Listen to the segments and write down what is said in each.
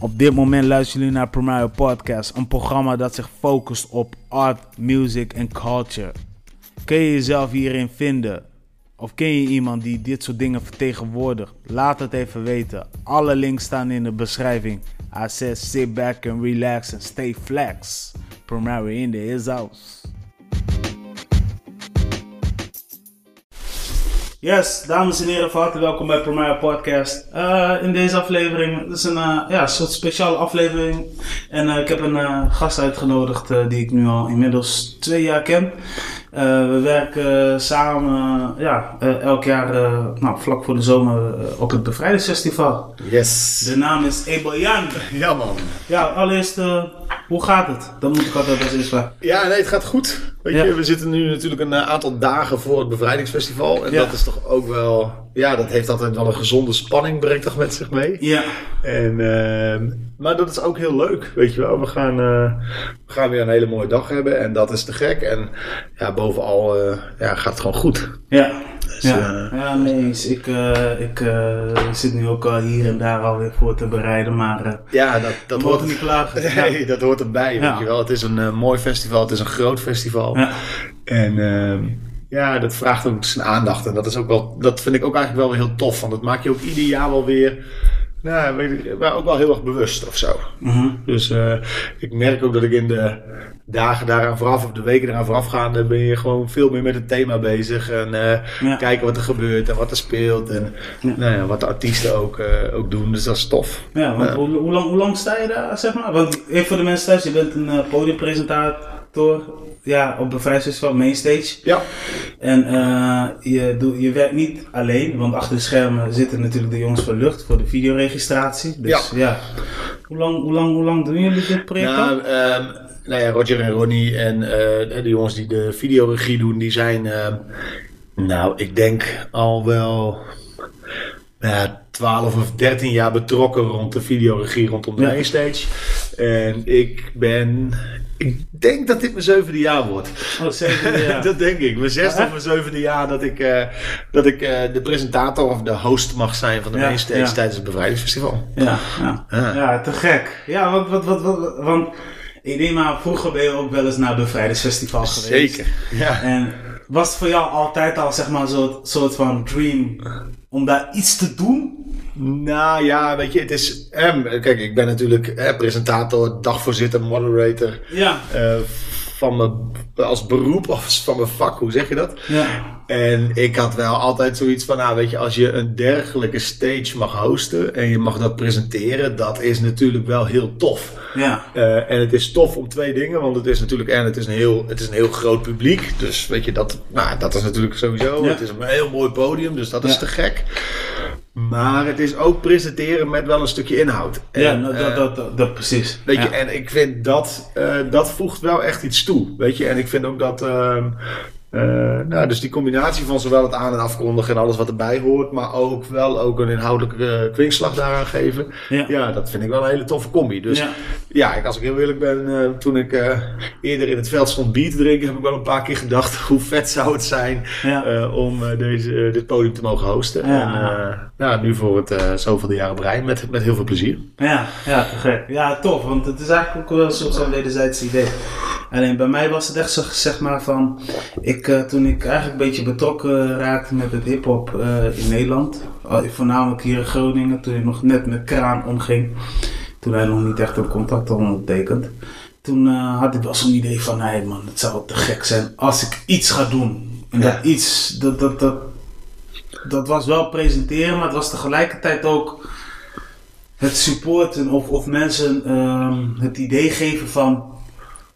Op dit moment luisteren jullie naar Primario Podcast, een programma dat zich focust op art, music en culture. Kun je jezelf hierin vinden? Of ken je iemand die dit soort dingen vertegenwoordigt? Laat het even weten. Alle links staan in de beschrijving. I said sit back and relax and stay flex. Primario in the his house. Yes, dames en heren, van harte welkom bij Primario Podcast. Uh, in deze aflevering, het is een uh, ja, soort speciale aflevering. En uh, ik heb een gast uitgenodigd die ik nu al inmiddels twee jaar ken. we werken samen ja, elk jaar nou, vlak voor de zomer op het Bevrijdingsfestival. Yes. De naam is Ebel Jan. Ja man. Ja, allereerst, hoe gaat het? Dat moet ik altijd als eerst vragen. Ja, nee, het gaat goed. Weet Ja. je, we zitten nu natuurlijk een eh, aantal dagen voor het bevrijdingsfestival. En Ja. dat is toch ook wel... Ja, dat heeft altijd wel een gezonde spanning, brengt toch met zich mee. Ja, En, ehm, maar dat is ook heel leuk, weet je wel. We gaan, eh, we gaan weer een hele mooie dag hebben en dat is te gek. En ja, bovenal eh, ja, gaat het gewoon goed. ja. Dus, Ja, eh, ja nee eens. Ik, eh, ik eh, zit nu ook al hier en daar alweer voor te bereiden, maar ja, dat, dat hoort wordt niet klagen. Nee, dat hoort erbij, Ja. weet je wel. Het is een mooi festival, het is een groot festival. Ja. En ehm, ja, dat vraagt ook zijn aandacht. En dat, is ook wel, dat vind ik ook eigenlijk wel weer heel tof. Want dat maak je ook ieder jaar wel weer... Nou, maar ook wel heel erg bewust of zo. Mhm. Dus eh, ik merk ook dat ik in de dagen daaraan vooraf of de weken eraan voorafgaande ben je gewoon veel meer met het thema bezig. En eh, Ja. kijken wat er gebeurt en wat er speelt. En Ja. Nou ja, wat de artiesten ook, eh, ook doen. Dus dat is tof. Ja, want. Hoe, hoe, lang, hoe lang sta je daar, zeg maar? Want even voor de mensen thuis, je bent een eh, podiumpresentator ja, op Bevrijdingsfestival, Mainstage. Ja. En eh, je, doe, je werkt niet alleen, want achter de schermen zitten natuurlijk de jongens van Lucht voor de videoregistratie. Dus ja, Hoe, lang, hoe, lang, hoe lang doen jullie dit project? Nou, ehm, nou ja, Roger en Ronnie en eh, de jongens die de videoregie doen, die zijn, ehm, nou, ik denk al wel ja, 12 of 13 jaar betrokken rond de videoregie rondom de Ja. mainstage. En ik ben, ik denk dat dit mijn zevende jaar wordt. Oh, dat denk ik. Mijn zesde of mijn zevende jaar dat ik, eh, dat ik eh, de presentator of de host mag zijn van de Ja, mainstage ja. tijdens het bevrijdingsfestival. Ja, ja. Ja. ja, te gek. Ja, want, wat, wat, wat, want ik denk maar, vroeger ben je ook wel eens naar het Bevrijdingsfestival geweest. Zeker. Ja. En was het voor jou altijd al zeg maar een soort, van dream om daar iets te doen? Nou ja, weet je, het is. ehm, kijk, ik ben natuurlijk eh, presentator, dagvoorzitter, moderator. Ja. eh, van mijn, als beroep of van mijn vak, hoe zeg je dat? Ja. En ik had wel altijd zoiets van, nou weet je, als je een dergelijke stage mag hosten en je mag dat presenteren, dat is natuurlijk wel heel tof. Ja. Eh, en het is tof om twee dingen, want het is natuurlijk en het is een heel, het is een heel groot publiek. Dus weet je, dat, nou, dat is natuurlijk sowieso. Ja. Het is een heel mooi podium, dus dat is te gek. Maar het is ook presenteren met wel een stukje inhoud. Ja, En, nou, eh, dat, dat, dat, dat precies. Weet ja. je, en ik vind dat, eh, dat voegt wel echt iets toe. Weet je, en ik vind ook dat. ehm, eh, nou, dus die combinatie van zowel het aan- en afkondigen en alles wat erbij hoort, maar ook wel ook een inhoudelijke eh, kwinkslag daaraan geven. Ja. Ja. dat vind ik wel een hele toffe combi. Dus Ja. ja, ik, als ik heel eerlijk ben, eh, toen ik eerder in het veld stond bier te drinken, heb ik wel een paar keer gedacht hoe vet zou het zijn Ja. om deze, dit podium te mogen hosten. Ja. En ja, nu voor het zoveel jaren op rij met, met heel veel plezier. Ja, ja, gek. Ja, tof, want het is eigenlijk ook wel een soort van wederzijds idee. Alleen bij mij was het echt zo, zeg maar van, ik, eh, toen ik eigenlijk een beetje betrokken raakte met het hip-hop eh, in Nederland, voornamelijk hier in Groningen, toen ik nog net met Kraan omging, toen hij nog niet echt een contact had ondertekend. Toen eh, had ik wel zo'n idee van, hé man, het zou te gek zijn als ik iets ga doen. En dat iets, dat, dat, dat, dat was wel presenteren, maar het was tegelijkertijd ook het supporten of, of mensen ehm, het idee geven van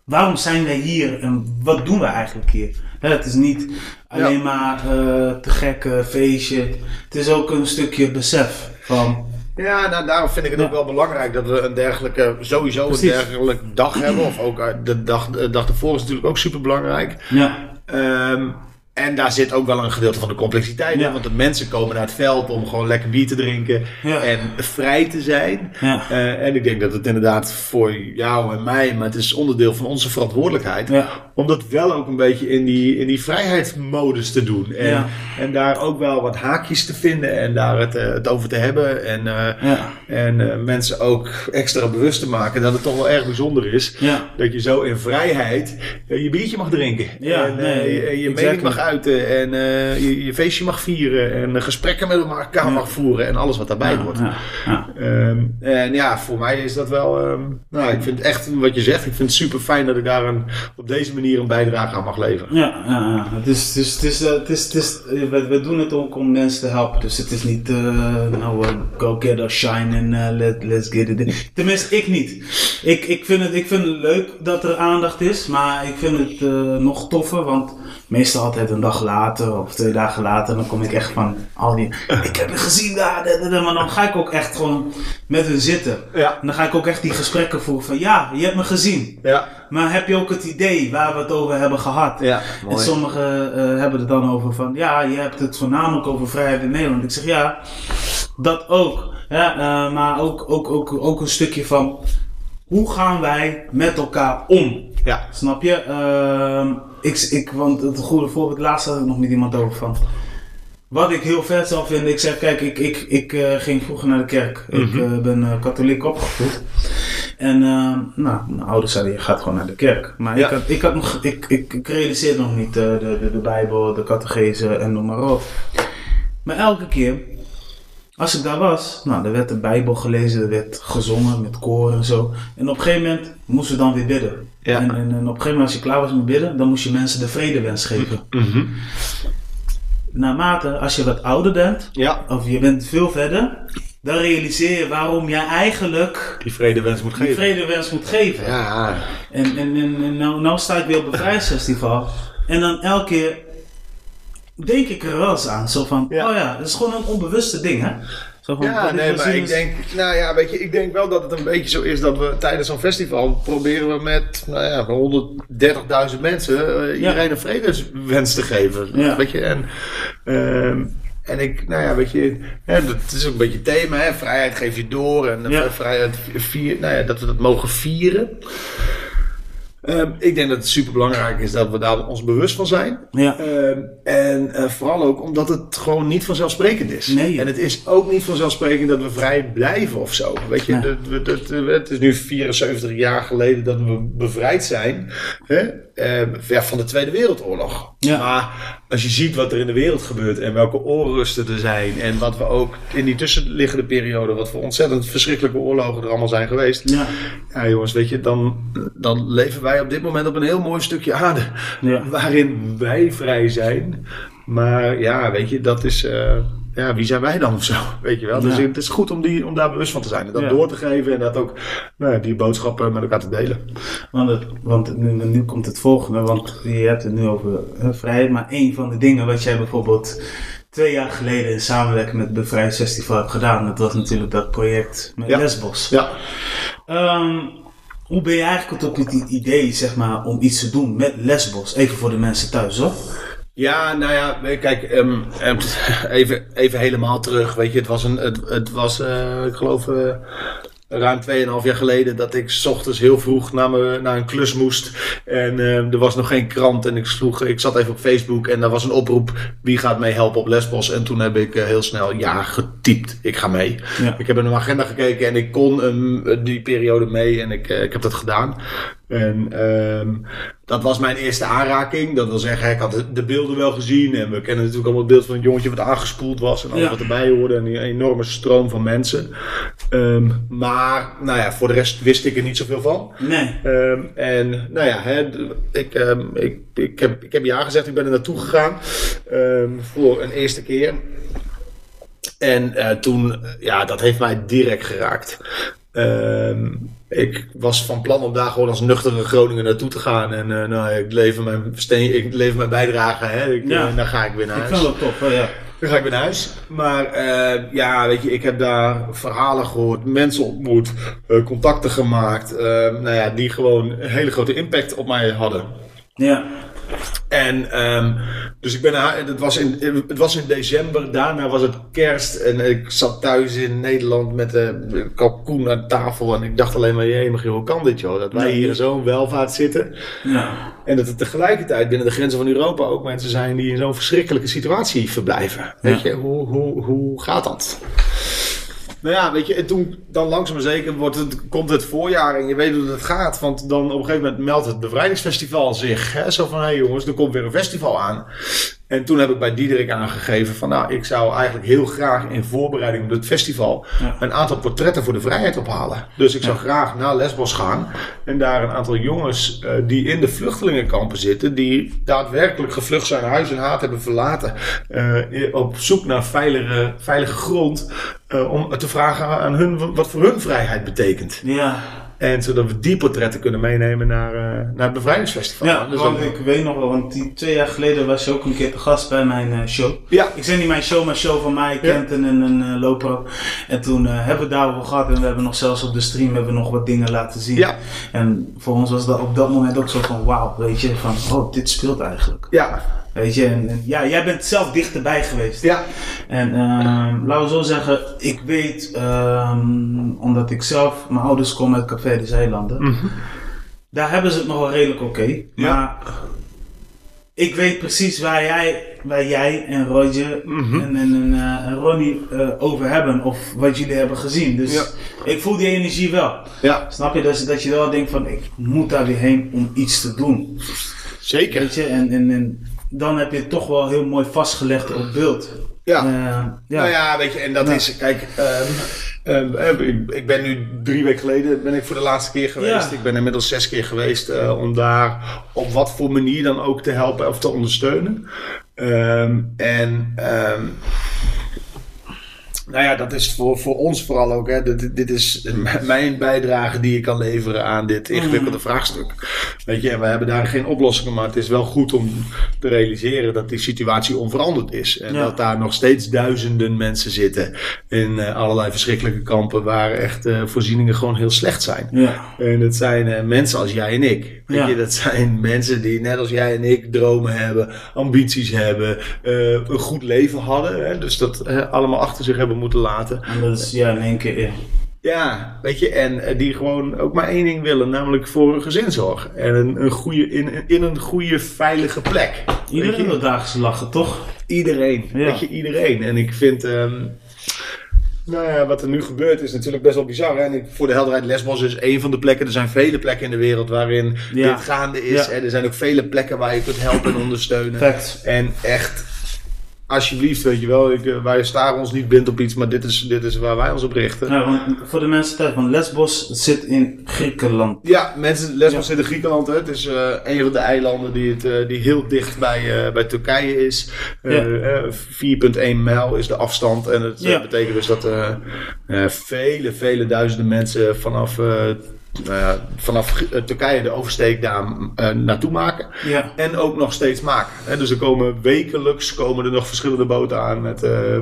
waarom zijn wij hier en wat doen we eigenlijk hier? Hè, het is niet alleen maar eh, te gek eh, feestje, het is ook een stukje besef van Ja, nou, daarom vind ik het Ja. ook wel belangrijk dat we een dergelijke, sowieso Precies. een dergelijke dag hebben. Of ook eh, de dag, de dag ervoor is natuurlijk ook super belangrijk. ja, Ehm, En daar zit ook wel een gedeelte van de complexiteit in. Ja. Want de mensen komen naar het veld om gewoon lekker bier te drinken. Ja. En vrij te zijn. Ja. Eh, en ik denk dat het inderdaad voor jou en mij, maar het is onderdeel van onze verantwoordelijkheid. Om dat wel ook een beetje in die, in die vrijheidsmodus te doen. En, en daar ook wel wat haakjes te vinden en daar het, eh, het over te hebben. En, eh, en mensen ook extra bewust te maken dat het toch wel erg bijzonder is. Dat je zo in vrijheid je biertje mag drinken. Ja, en nee, je, je exactly. mening mag uiten. En eh, je, je feestje mag vieren. En eh, gesprekken met elkaar mag voeren. En alles wat daarbij hoort. Ehm, en ja, voor mij is dat wel. ehm, nou, ik vind echt wat je zegt. Ik vind het super fijn dat ik daar een, op deze manier een bijdrage aan mag leveren. Ja, ja. Het is, het is, het is, eh, het is, we, we doen het ook om mensen te helpen. Dus het is niet, nou, go get a shine en eh, let, let's get it in. Tenminste, ik niet. Ik, ik, vind het, ik vind het leuk dat er aandacht is, maar ik vind het nog toffer, want meestal altijd een dag later of twee dagen later, dan kom ik echt van al die, ik heb je gezien daar, da, da, da, maar dan ga ik ook echt gewoon met hun zitten. Ja. En dan ga ik ook echt die gesprekken voeren van, ja, je hebt me gezien. Ja. Maar heb je ook het idee waar we het over hebben gehad? Ja, En sommigen eh, hebben het dan over van, ja, je hebt het voornamelijk over vrijheid in Nederland. Ik zeg, ja, dat ook. Ja, eh, maar ook, ook, ook, ook een stukje van, hoe gaan wij met elkaar om? Ja. Snap je? Ehm, ik, ik, want het goede voorbeeld, laatst had ik nog met iemand over van. Wat ik heel vet zou vinden, ik zeg, kijk, ik, ik, ik eh, ging vroeger naar de kerk. Ik eh, ben eh, katholiek opgevoed. En nou, mijn ouders zeiden, je gaat gewoon naar de kerk. Maar Ja. ik, had, ik, had nog, ik, ik, ik realiseerde nog niet de, de, de Bijbel, de catechese en noem maar op. Maar elke keer, als ik daar was, nou, er werd de Bijbel gelezen, er werd gezongen met koor en zo. En op een gegeven moment moesten we dan weer bidden. Ja. En, en, en op een gegeven moment, als je klaar was met bidden, dan moest je mensen de vredewens geven. Mhm. Naarmate, als je wat ouder bent, Ja. of je bent veel verder, dan realiseer je waarom jij eigenlijk Die vredewens moet die geven. vredewens moet geven. Ja. En, en, en, en nou, nou sta ik weer op het Bevrijdingsfestival. En dan elke keer denk ik er wel eens aan. Zo van, Ja. oh ja, het is gewoon een onbewuste ding, hè? Zo Ja, nee, maar ik denk, nou ja, weet je, ik denk wel dat het een beetje zo is dat we tijdens zo'n festival proberen we met, nou ja, 130.000 mensen eh, iedereen een vredeswens te geven. Ja. Weet je, en, ehm, en ik, nou ja, weet je, hè, dat is ook een beetje het thema, hè, vrijheid geef je door en Ja. vrijheid vier, nou ja, dat we dat mogen vieren. Ehm, ik denk dat het super belangrijk is dat we daar ons bewust van zijn. Ja. Ehm, en eh, vooral ook omdat het gewoon niet vanzelfsprekend is. Nee. En het is ook niet vanzelfsprekend dat we vrij blijven of zo. Weet je, dat dat- het is nu 74 jaar geleden dat we bevrijd zijn hè? Ehm, van de Tweede Wereldoorlog. Ja. Maar als je ziet wat er in de wereld gebeurt en welke oorrusten er zijn. En wat we ook in die tussenliggende periode, wat voor ontzettend verschrikkelijke oorlogen er allemaal zijn geweest. Ja. Ja, jongens, weet je, dan, dan leven wij op dit moment op een heel mooi stukje aarde. Ja. Waarin wij vrij zijn. Maar ja, weet je, dat is. eh, ja, wie zijn wij dan of zo? Weet je wel? Dus Ja. het is goed om, die, om daar bewust van te zijn. En dat Ja. door te geven en dat ook nou, die boodschappen met elkaar te delen. Want, het, want nu, nu komt het volgende, want je hebt het nu over vrijheid. Maar een van de dingen wat jij bijvoorbeeld twee jaar geleden in samenwerking met Bevrijdingsfestival hebt gedaan, dat was natuurlijk dat project met Ja. Lesbos. Ja. Ehm, hoe ben je eigenlijk tot het idee, zeg maar, om iets te doen met Lesbos? Even voor de mensen thuis, hoor. Ja, nou ja, kijk, ehm, ehm, even, even helemaal terug. Weet je, het was, een, het, was eh, ik geloof, eh, ruim 2,5 jaar geleden dat ik 's ochtends heel vroeg naar, me, naar een klus moest. En ehm, er was nog geen krant en ik, sloeg, ik zat even op Facebook en daar was een oproep. Wie gaat mee helpen op Lesbos? En toen heb ik eh, heel snel ja getypt. Ik ga mee. Ja. Ik heb in mijn agenda gekeken en ik kon ehm, die periode mee en ik, eh, ik heb dat gedaan. En ehm, dat was mijn eerste aanraking. Dat wil zeggen, ik had de- de beelden wel gezien. En we kennen natuurlijk allemaal het beeld van een jongetje wat aangespoeld was. En alles Ja. wat erbij hoorde. En die enorme stroom van mensen. Ehm, maar, nou ja, voor de rest wist ik er niet zoveel van. Nee. Ehm, en nou ja, hè, ik, ik, ik, heb, ik heb ja gezegd, ik ben er naartoe gegaan voor een eerste keer. En eh, toen, ja, dat heeft mij direct geraakt. Ehm, ik was van plan om daar gewoon als nuchtere Groningen naartoe te gaan. En eh, nou, ik lever mijn, steen, ik lever mijn bijdrage. Hè. Ik, Ja. eh, dan ga ik weer naar Ik huis. vind dat tof, hè, ja. Dan ga ik weer naar huis. Maar eh, ja, weet je, ik heb daar verhalen gehoord, mensen ontmoet, eh, contacten gemaakt. eh, nou ja, die gewoon een hele grote impact op mij hadden. Ja. En ehm, dus ik ben naar, het was, in, het was in december, daarna was het kerst en ik zat thuis in Nederland met de kalkoen aan tafel en ik dacht alleen maar, jee, maar hoe kan dit joh? Dat wij hier in zo'n welvaart zitten Ja. en dat er tegelijkertijd binnen de grenzen van Europa ook mensen zijn die in zo'n verschrikkelijke situatie verblijven. Weet Ja. je, hoe, hoe, hoe gaat dat? Nou ja, weet je, en toen dan langzaam maar zeker wordt het, komt het voorjaar en je weet hoe het gaat. Want dan op een gegeven moment meldt het bevrijdingsfestival zich. Hè? Zo van, hé hey jongens, er komt weer een festival aan. En toen heb ik bij Diederik aangegeven van, nou, ik zou eigenlijk heel graag in voorbereiding op het festival Ja. een aantal portretten voor de vrijheid ophalen. Dus ik zou graag naar Lesbos gaan en daar een aantal jongens eh, die in de vluchtelingenkampen zitten, die daadwerkelijk gevlucht zijn, huis en haat hebben verlaten, eh, op zoek naar veilige, veilige grond, eh, om te vragen aan hun wat voor hun vrijheid betekent. Ja. En zodat we die portretten kunnen meenemen naar, eh, naar het bevrijdingsfestival. Ja, Dus want dan- ik weet nog wel, want die twee jaar geleden was je ook een keer te gast bij mijn eh, show. ja, Ik zeg niet mijn show, maar show van mij, Ja. Kent en een, eh, Lopro. En toen hebben we daarover gehad en we hebben nog zelfs op de stream hebben we nog wat dingen laten zien. Ja. En voor ons was dat op dat moment ook zo van wauw, weet je, van oh, dit speelt eigenlijk. ja, Weet je, en, en ja, jij bent zelf dichterbij geweest. ja, En ehm, laten we zo zeggen, ik weet, ehm, omdat ik zelf, mijn ouders komen uit Café de Zeilanden. Mhm. Daar hebben ze het nog wel redelijk oké. Ja. Maar ik weet precies waar jij, waar jij en Roger Mhm. en, en, en, eh, en Ronnie eh, over hebben. Of wat jullie hebben gezien. Dus Ja. ik voel die energie wel. ja, Snap je? Dus dat je wel denkt van, ik moet daar weer heen om iets te doen. zeker. Weet je? En, en, en dan heb je het toch wel heel mooi vastgelegd op beeld. Ja. Eh, ja. Nou ja, weet je, en dat Ja. is, kijk, ehm, ehm, eh, ik, ik ben nu drie weken geleden ben ik voor de laatste keer geweest. Ja. Ik ben inmiddels zes keer geweest eh, om daar op wat voor manier dan ook te helpen of te ondersteunen. Ehm, en ehm, nou ja, dat is voor, voor ons vooral ook. Hè. Dit, dit is mijn bijdrage die ik kan leveren aan dit ingewikkelde vraagstuk. Weet je, en we hebben daar geen oplossingen, maar het is wel goed om te realiseren dat die situatie onveranderd is. En Ja. dat daar nog steeds duizenden mensen zitten in eh, allerlei verschrikkelijke kampen waar echt eh, voorzieningen gewoon heel slecht zijn. Ja. En het zijn eh, mensen als jij en ik. Weet Ja. je, dat zijn mensen die net als jij en ik dromen hebben, ambities hebben, een goed leven hadden. Hè? Dus dat allemaal achter zich hebben moeten laten. En dat is ja, in één keer. Ja. Weet je, en eh, die gewoon ook maar één ding willen, namelijk voor een gezin zorgen. En een, een goede, in, in een goede, veilige plek. Iedereen wil dagelijks lachen, toch? Iedereen. Ja. Weet je, iedereen. En ik vind, ehm, nou ja, wat er nu gebeurt is natuurlijk best wel bizar. Hè? En ik, voor de helderheid, Lesbos is één van de plekken. Er zijn vele plekken in de wereld waarin Ja. dit gaande is. Ja. En er zijn ook vele plekken waar je kunt helpen en ondersteunen. Fact. En echt, alsjeblieft, weet je wel, ik, eh, wij staren ons niet blind op iets, maar dit is, dit is waar wij ons op richten. Ja, want voor de mensen thuis, van Lesbos zit in Griekenland. Ja, mensen, Lesbos Ja. zit in Griekenland. Hè. Het is eh, een van de eilanden die, het, eh, die heel dicht bij, bij Turkije is. Eh, Ja. eh, 4,1 mijl is de afstand. En het Ja. betekent dus dat vele, vele duizenden mensen vanaf, nou vanaf eh, Turkije de oversteek daar eh, naartoe maken. Ja. En ook nog steeds maken. Hè. Dus er komen wekelijks komen er nog verschillende boten aan met, eh,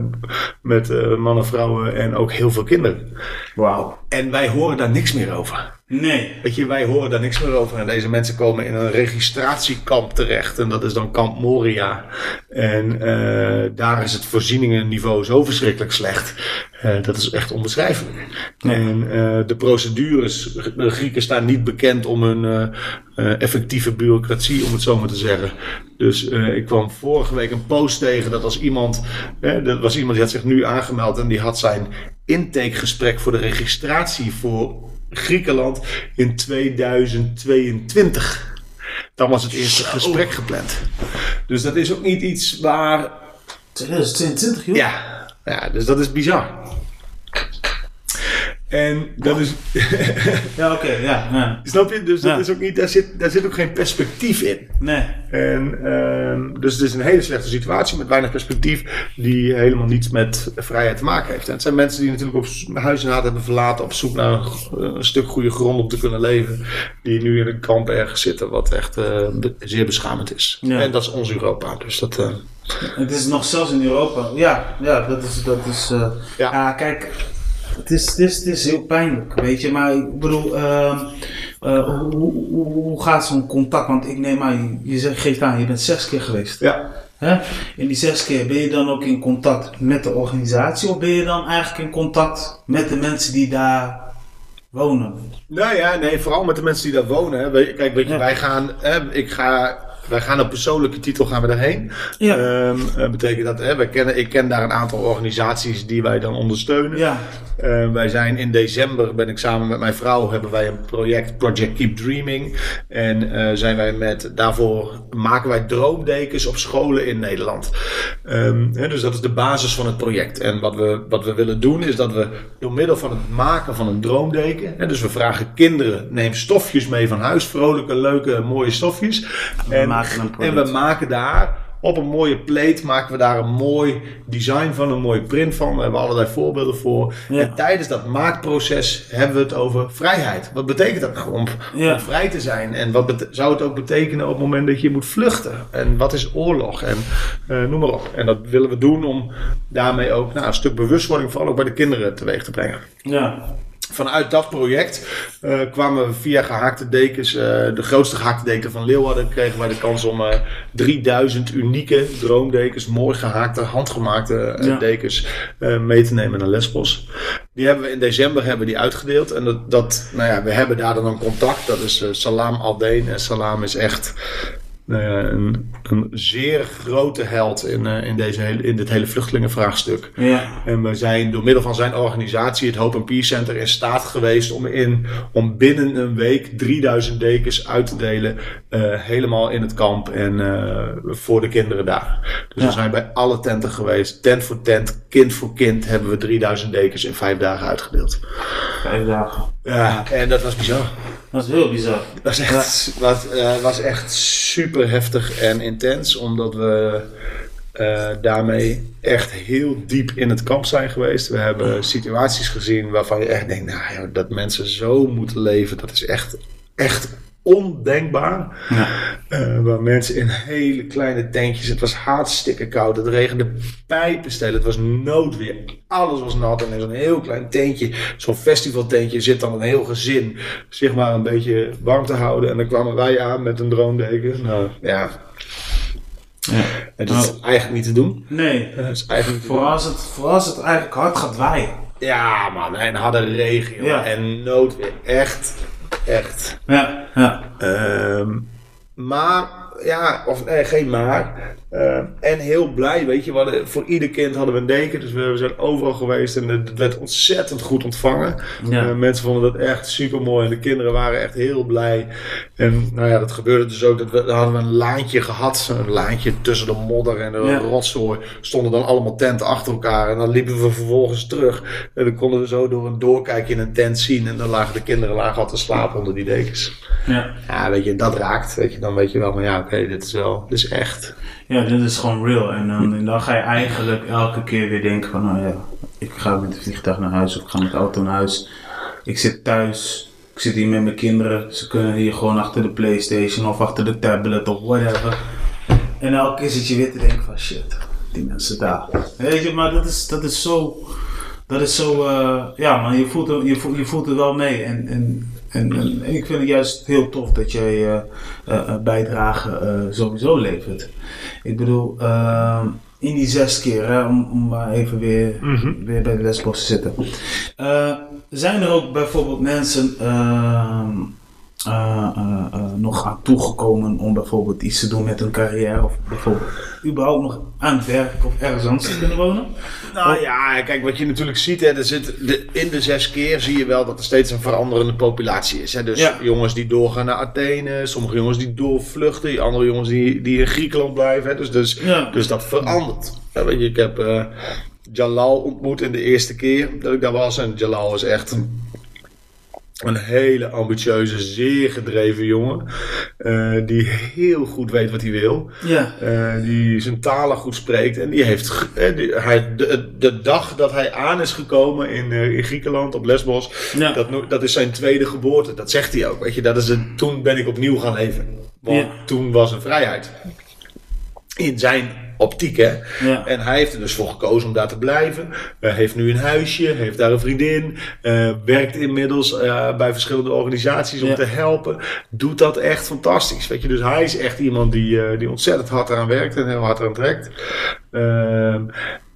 met mannen, vrouwen en ook heel veel kinderen. Wauw. En wij horen daar niks meer over. Nee. Weet je, wij horen daar niks meer over. En deze mensen komen in een registratiekamp terecht. En dat is dan kamp Moria. En eh, daar is het voorzieningenniveau zo verschrikkelijk slecht. Eh, dat is echt onbeschrijfelijk. Nee. En eh, de procedures, de Grieken staan niet bekend om hun effectieve bureaucratie, om het zo maar te zeggen. Dus ik kwam vorige week een post tegen dat als iemand, dat was iemand die had zich nu aangemeld en die had zijn intakegesprek voor de registratie voor Griekenland in 2022. Dan was het eerste Zo. gesprek gepland. Dus dat is ook niet iets waar 2022, joh. ja, ja, dus dat is bizar. En dat is, Ja, oké, ja, ja. snap je? Dus dat Ja. is ook niet, daar zit, daar zit ook geen perspectief in. Nee. En, ehm, dus het is een hele slechte situatie met weinig perspectief, die helemaal niets met vrijheid te maken heeft. En het zijn mensen die natuurlijk op huis en haat hebben verlaten, op zoek naar een, een stuk goede grond om te kunnen leven, die nu in een kamp ergens zitten, wat echt eh, be- zeer beschamend is. Ja. En dat is ons Europa. Dus dat, eh, Het is nog zelfs in Europa. Ja, ja, dat is, dat is, Ja. ja. kijk, het is, het, is, het is heel pijnlijk, weet je. Maar ik bedoel, ehm, Uh, hoe, hoe, hoe, gaat zo'n contact? Want ik neem aan, je zegt, geeft aan, je bent zes keer geweest. Ja. Hè? In die zes keer ben je dan ook in contact met de organisatie of ben je dan eigenlijk in contact met de mensen die daar wonen? Nou ja, nee, vooral met de mensen die daar wonen. Hè. Kijk, weet je, wij gaan, hè, ik ga wij gaan op persoonlijke titel gaan we daarheen. Ja. Um, betekent dat, hè, wij kennen, ik ken daar een aantal organisaties die wij dan ondersteunen. Ja. Uh, wij zijn in december, ben ik samen met mijn vrouw, hebben wij een project, Project Keep Dreaming. En uh, zijn wij met, daarvoor maken wij droomdekens op scholen in Nederland. Um, hè, dus dat is de basis van het project. En wat we, wat we willen doen is dat we door middel van het maken van een droomdeken, hè, dus we vragen kinderen, neem stofjes mee van huis, vrolijke, leuke, mooie stofjes. En en we maken daar op een mooie plate maken we daar een mooi design van, een mooie print van. We hebben allerlei voorbeelden voor. En tijdens dat maakproces hebben we het over vrijheid. Wat betekent dat nou om, om vrij te zijn? En wat zou het ook betekenen op het moment dat je moet vluchten? En wat is oorlog? En uh, noem maar op. En dat willen we doen om daarmee ook nou, een stuk bewustwording, vooral ook bij de kinderen, teweeg te brengen. Ja vanuit dat project uh, kwamen we via gehaakte dekens, uh, de grootste gehaakte deken van Leeuwarden, kregen wij de kans om uh, eh, 3000 unieke droomdekens, mooi gehaakte, handgemaakte ja. dekens mee te nemen naar Lesbos. Die hebben we in december hebben die uitgedeeld en dat, dat nou ja, we hebben daar dan een contact, dat is Salam Aldeen en Salam is echt nou een, een, zeer grote held in, uh, in, deze hele, in dit hele vluchtelingenvraagstuk. Ja. En we zijn door middel van zijn organisatie, het Hope and Peace Center, in staat geweest om, in, om binnen een week 3000 dekens uit te delen. Uh, helemaal in het kamp en uh, voor de kinderen daar. Dus ja. we zijn bij alle tenten geweest. Tent voor tent, kind voor kind hebben we 3000 dekens in vijf dagen uitgedeeld. Vijf dagen. Ja, en dat was bizar. Dat was heel bizar. Dat was echt, ja. was, uh, was echt super heftig en intens, omdat we uh, daarmee echt heel diep in het kamp zijn geweest. We hebben situaties gezien waarvan je echt denkt, nou dat mensen zo moeten leven, dat is echt, echt ondenkbaar. Ja. Uh, waar mensen in hele kleine tentjes. Het was hartstikke koud. Het regende pijpenstelen. Het was noodweer. Alles was nat. En in zo'n heel klein tentje, zo'n festivaltentje, zit dan een heel gezin zich maar een beetje warm te houden. En dan kwamen wij aan met een droomdeken. Nou ja. Ja. dat is nou, eigenlijk niet te doen. Nee. Dat is eigenlijk voor, als het, voor als het eigenlijk hard gaat waaien. Ja, man. En harde regen. Ja. En noodweer. Echt Echt. Ja, ja. Um, maar, ja, of nee, geen maar. Uh, en heel blij, weet je. Hadden, voor ieder kind hadden we een deken. Dus we, zijn overal geweest en het werd ontzettend goed ontvangen. Ja. Uh, mensen vonden dat echt super mooi. En de kinderen waren echt heel blij. En nou ja, dat gebeurde dus ook. Dat we, dan hadden we een laantje gehad. Een laantje tussen de modder en de ja. rotzooi. Stonden dan allemaal tenten achter elkaar. En dan liepen we vervolgens terug. En dan konden we zo door een doorkijkje in een tent zien. En dan lagen de kinderen lagen al te slapen onder die dekens. Ja. ja, weet je, dat raakt. Weet je, dan weet je wel van ja, okay, dit is wel, dit is echt. Ja, dit is gewoon real. En dan, dan ga je eigenlijk elke keer weer denken van, nou ja, ik ga met het vliegtuig naar huis of ik ga met de auto naar huis. Ik zit thuis, ik zit hier met mijn kinderen. Ze kunnen hier gewoon achter de Playstation of achter de tablet of whatever. En elke keer zit je weer te denken van, shit, die mensen daar. Weet je, maar dat is, dat is zo, dat is zo, uh, ja man, je voelt, je, voelt, je voelt er wel mee. En, en en, en, ik vind het juist heel tof dat jij uh, uh, bijdrage uh, sowieso levert. Ik bedoel, ehm, in die zes keer, hè, om, om maar even weer, mm -hmm. weer bij de lesbos te zitten. zijn er ook bijvoorbeeld mensen ehm, uh, uh, uh, nog aan toegekomen om bijvoorbeeld iets te doen met hun carrière of bijvoorbeeld überhaupt nog aan het werk of ergens anders te kunnen wonen? Nou of... ja, kijk wat je natuurlijk ziet, hè, er zit de, in de zes keer zie je wel dat er steeds een veranderende populatie is. Hè. Dus ja. jongens die doorgaan naar Athene, sommige jongens die doorvluchten, andere jongens die, die in Griekenland blijven. Hè. Dus, dus, ja. dus dat verandert. Ja, weet je, ik heb Jalal ontmoet in de eerste keer dat ik daar was en Jalal is echt een een hele ambitieuze, zeer gedreven jongen. Uh, die heel goed weet wat hij wil. Ja. Uh, die zijn talen goed spreekt. En die heeft. Die, hij, de, de, dag dat hij aan is gekomen in, in Griekenland, op Lesbos. Ja. Dat, dat is zijn tweede geboorte. Dat zegt hij ook. Weet je, dat is het, toen ben ik opnieuw gaan leven. Want ja. toen was er vrijheid. In zijn optiek, hè. Ja. En hij heeft er dus voor gekozen om daar te blijven. Hij heeft nu een huisje, heeft daar een vriendin. eh, werkt inmiddels eh, bij verschillende organisaties om Ja. te helpen. Doet dat echt fantastisch. Weet je, dus hij is echt iemand die, die ontzettend hard eraan werkt en heel hard eraan trekt.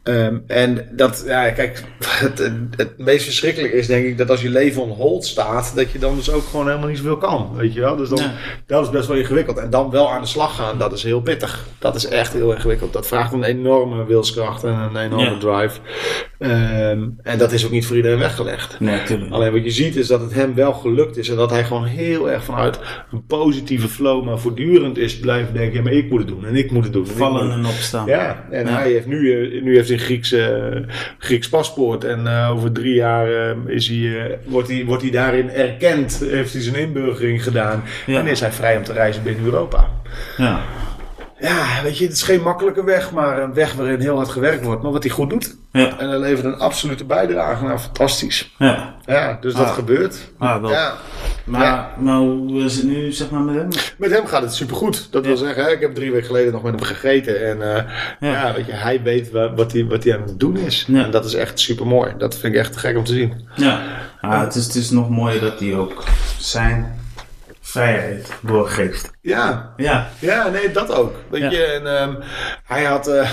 Ehm, en dat, ja, kijk, het, het, het meest verschrikkelijke is denk ik dat als je leven on hold staat, dat je dan dus ook gewoon helemaal niet zoveel kan. Weet je wel? Dus dan, Ja. dat is best wel ingewikkeld. En dan wel aan de slag gaan, dat is heel pittig. Dat is echt heel ingewikkeld. Dat vraagt een enorme wilskracht en een enorme Ja. drive. Ehm, en dat is ook niet voor iedereen weggelegd. Nee. Alleen wat je ziet is dat het hem wel gelukt is. En dat hij gewoon heel erg vanuit een positieve flow, maar voortdurend is blijven denken: ja, maar ik moet het doen en ik moet het doen. en Vallen en opstaan. ja, en Ja. hij heeft nu, eh, nu heeft hij een Grieks, eh, Grieks paspoort. En eh, over drie jaar is hij, wordt, hij, wordt hij daarin erkend. Heeft hij zijn inburgering gedaan. Ja. En is hij vrij om te reizen binnen Europa. Ja. Ja, weet je, het is geen makkelijke weg, maar een weg waarin heel hard gewerkt wordt. Maar wat hij goed doet. Ja. En hij levert een absolute bijdrage. Nou, fantastisch. Ja. Ja, dus dat Ah. gebeurt. Ah, wel. Ja. Maar, Ja. maar hoe is het nu, zeg maar, met hem? Met hem gaat het supergoed. Dat wil zeggen, hè, ik heb drie weken geleden nog met hem gegeten. En eh, Ja. ja. weet je, hij weet wa- wat hij, wat hij aan het doen is. Ja. En dat is echt super mooi. Dat vind ik echt gek om te zien. Ja. Ah, het, is, het is nog mooier dat hij ook zijn vrijheid doorgeeft. Ja, Ja. ja nee, dat ook. Weet Ja. je, en ehm, hij had. eh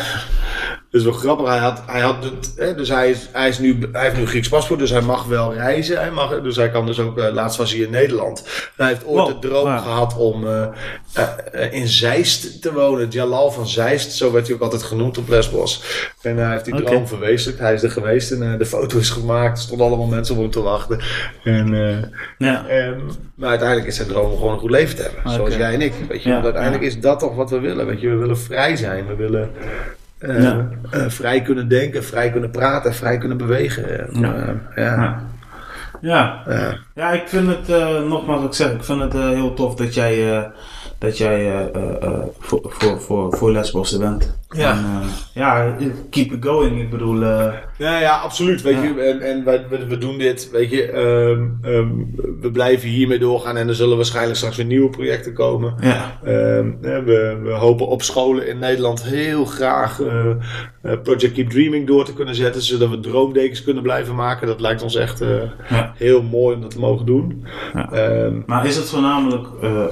is wel grappig. Hij had, hij had het, hè, dus hij, is, hij, is nu, hij heeft nu een Grieks paspoort, dus hij mag wel reizen. Hij mag, dus hij kan dus ook, eh, laatst was hij in Nederland. En hij heeft ooit Wow, de droom gehad om eh, eh, in Zeist te wonen. Jalal van Zeist, zo werd hij ook altijd genoemd op Lesbos. En hij heeft die droom verwezenlijkt. Hij is er geweest en de foto is gemaakt. Er stonden allemaal mensen om hem te wachten. En, eh, Ja. Ehm, maar uiteindelijk is zijn droom om gewoon een goed leven te hebben. Zoals jij en ik. Weet je, Ja, want uiteindelijk ja. is dat toch wat we willen. Weet je, we willen vrij zijn. We willen eh, Ja. eh, vrij kunnen denken, vrij kunnen praten, vrij kunnen bewegen. En, Ja. eh, ja. Ja. Ja. Ik vind het, nogmaals wat ik zeg, ik vind het heel tof dat jij, dat jij voor, voor, voor, voor Lesbos bent. Ja. En, eh, ja, keep it going. Ik bedoel, eh, Ja, ja, absoluut. Weet Ja. je, en, en wij, we, we doen dit, weet je, ehm, ehm, we blijven hiermee doorgaan en er zullen waarschijnlijk straks weer nieuwe projecten komen. ja. Ehm, hè, we, we hopen op scholen in Nederland heel graag eh, eh, Project Keep Dreaming door te kunnen zetten, zodat we droomdekens kunnen blijven maken. Dat lijkt ons echt eh, Ja. heel mooi om dat te mogen doen. Ja. Ehm, Maar is het voornamelijk eh, eh,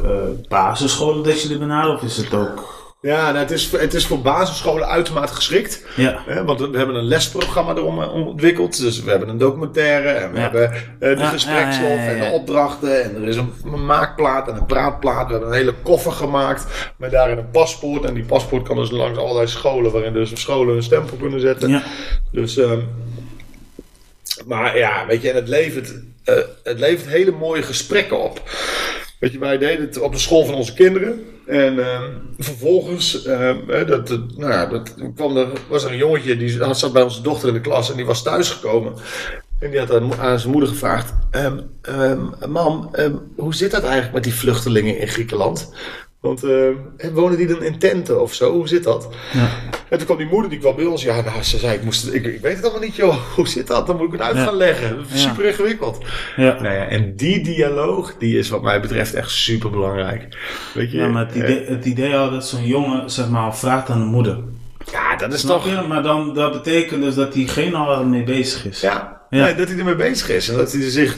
basisscholen dat jullie benaderen of is het ook... ja, nou, het, is, het is voor basisscholen uitermate geschikt. Ja. Hè, want we hebben een lesprogramma erom eh, ontwikkeld. Dus we hebben een documentaire en we Ja. hebben eh, de Ja, en de opdrachten. En er is een, maakplaat en een praatplaat. We hebben een hele koffer gemaakt met daarin een paspoort. En die paspoort kan dus langs allerlei scholen, waarin dus scholen een stempel kunnen zetten. Ja. Dus, ehm, maar ja, weet je, en het levert, eh, het levert hele mooie gesprekken op. Weet je, wij deden het op de school van onze kinderen. En ehm, vervolgens, ehm, dat, dat, nou ja, dat kwam er, was er een jongetje die zat bij onze dochter in de klas en die was thuisgekomen. En die had aan, zijn moeder gevraagd: ehm, Mam, hoe zit dat eigenlijk met die vluchtelingen in Griekenland? Want ehm, wonen die dan in tenten of zo? Hoe zit dat? Ja. En toen kwam die moeder, die kwam bij ons. Ja, nou, ze zei, ik, moest, ik, ik weet het allemaal niet, joh. Hoe zit dat? Dan moet ik het uit Ja. gaan leggen. Is Ja. super ingewikkeld. Ja. Nou ja, en die dialoog, die is wat mij betreft echt super belangrijk. Weet je? Ja, maar het eh, idee, het idee al dat zo'n jongen, zeg maar, vraagt aan de moeder. ja, dat is Snap toch... je? Maar dan, dat betekent dus dat diegene al ermee bezig is. Ja, Ja. Nee, dat hij ermee bezig is. En dat hij, zich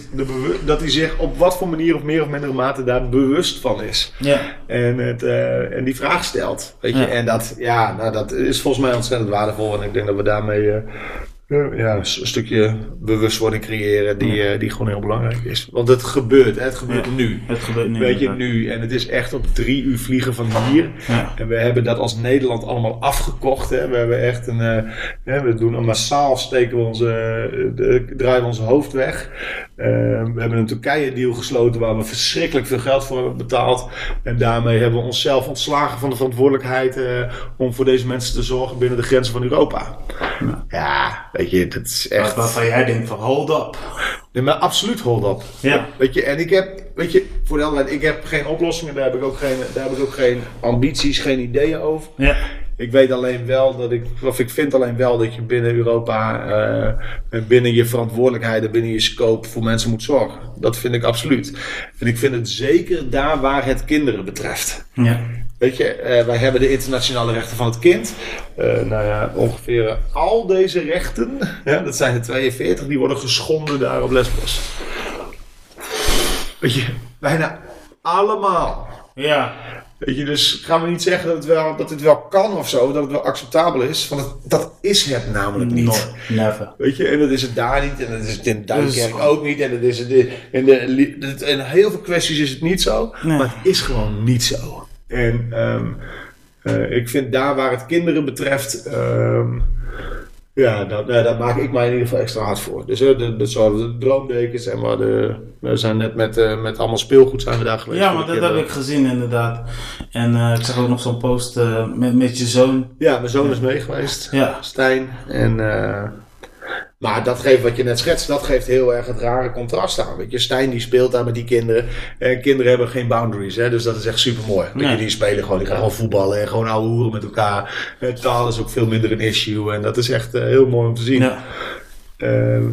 dat hij zich op wat voor manier of meer of mindere mate daar bewust van is. Ja. En, het, eh, en die vraag stelt. Weet je? Ja. En dat, ja, nou, dat is volgens mij ontzettend waardevol. En ik denk dat we daarmee eh, ja, een stukje bewustwording creëren die, eh, die gewoon heel belangrijk is. Want het gebeurt, hè, het gebeurt Ja. nu. Het gebeurt nu. Weet je, nu. En het is echt op drie uur vliegen van hier. En we hebben dat als Nederland allemaal afgekocht. Hè. We hebben echt een. eh, we doen een massaal steken we onze, eh, de, draaien we ons hoofd weg. Eh, we hebben een Turkije-deal gesloten waar we verschrikkelijk veel geld voor hebben betaald. En daarmee hebben we onszelf ontslagen van de verantwoordelijkheid eh, om voor deze mensen te zorgen binnen de grenzen van Europa. Ja, weet je, dat is echt. Waarvan jij denkt van, hold up. Nee, maar absoluut hold up. Ja. Weet je, en ik heb, weet je, voor de helderheid, ik heb geen oplossingen, daar heb ik ook geen, daar heb ik ook geen ambities, geen ideeën over. Ja. Ik weet alleen wel dat ik, of ik vind alleen wel dat je binnen Europa, eh, binnen je verantwoordelijkheden, binnen je scope voor mensen moet zorgen. Dat vind ik absoluut. En ik vind het zeker daar waar het kinderen betreft. Ja. Weet je, eh, wij hebben de internationale rechten van het kind. Eh, nou ja, ongeveer al deze rechten, ja, dat zijn er 42, die worden geschonden daar op Lesbos. Weet je, bijna allemaal. Ja. Weet je, dus gaan we niet zeggen dat het wel, dat het wel kan of zo, dat het wel acceptabel is. Want het- dat is het namelijk niet. Never. Weet je, en dat is het daar niet, en dat is het in Duinkerk Dus- ook niet, en dat is het in, in, de, in heel veel kwesties is het niet zo, Nee. maar het is gewoon niet zo. En ehm, eh, ik vind daar waar het kinderen betreft, ehm, ja, daar, daar, daar maak ik mij in ieder geval extra hard voor. Dus uh, de, de, zo, de droomdekens en we, de, we zijn net met, eh, met allemaal speelgoed zijn we daar geweest. Ja, maar dat heb ik gezien inderdaad. En eh, ik zag ook nog zo'n post eh, met, met je zoon. Ja, mijn zoon is mee geweest. Ja. Stijn. En, maar dat geeft wat je net schetst, dat geeft heel erg het rare contrast aan. Weet je, Stijn die speelt daar met die kinderen. En kinderen hebben geen boundaries, hè, dus dat is echt super mooi. Nee. Die spelen gewoon, die gaan gewoon voetballen en gewoon ouwe hoeren met elkaar. En taal is ook veel minder een issue. En dat is echt eh, heel mooi om te zien. Ja. Ehm,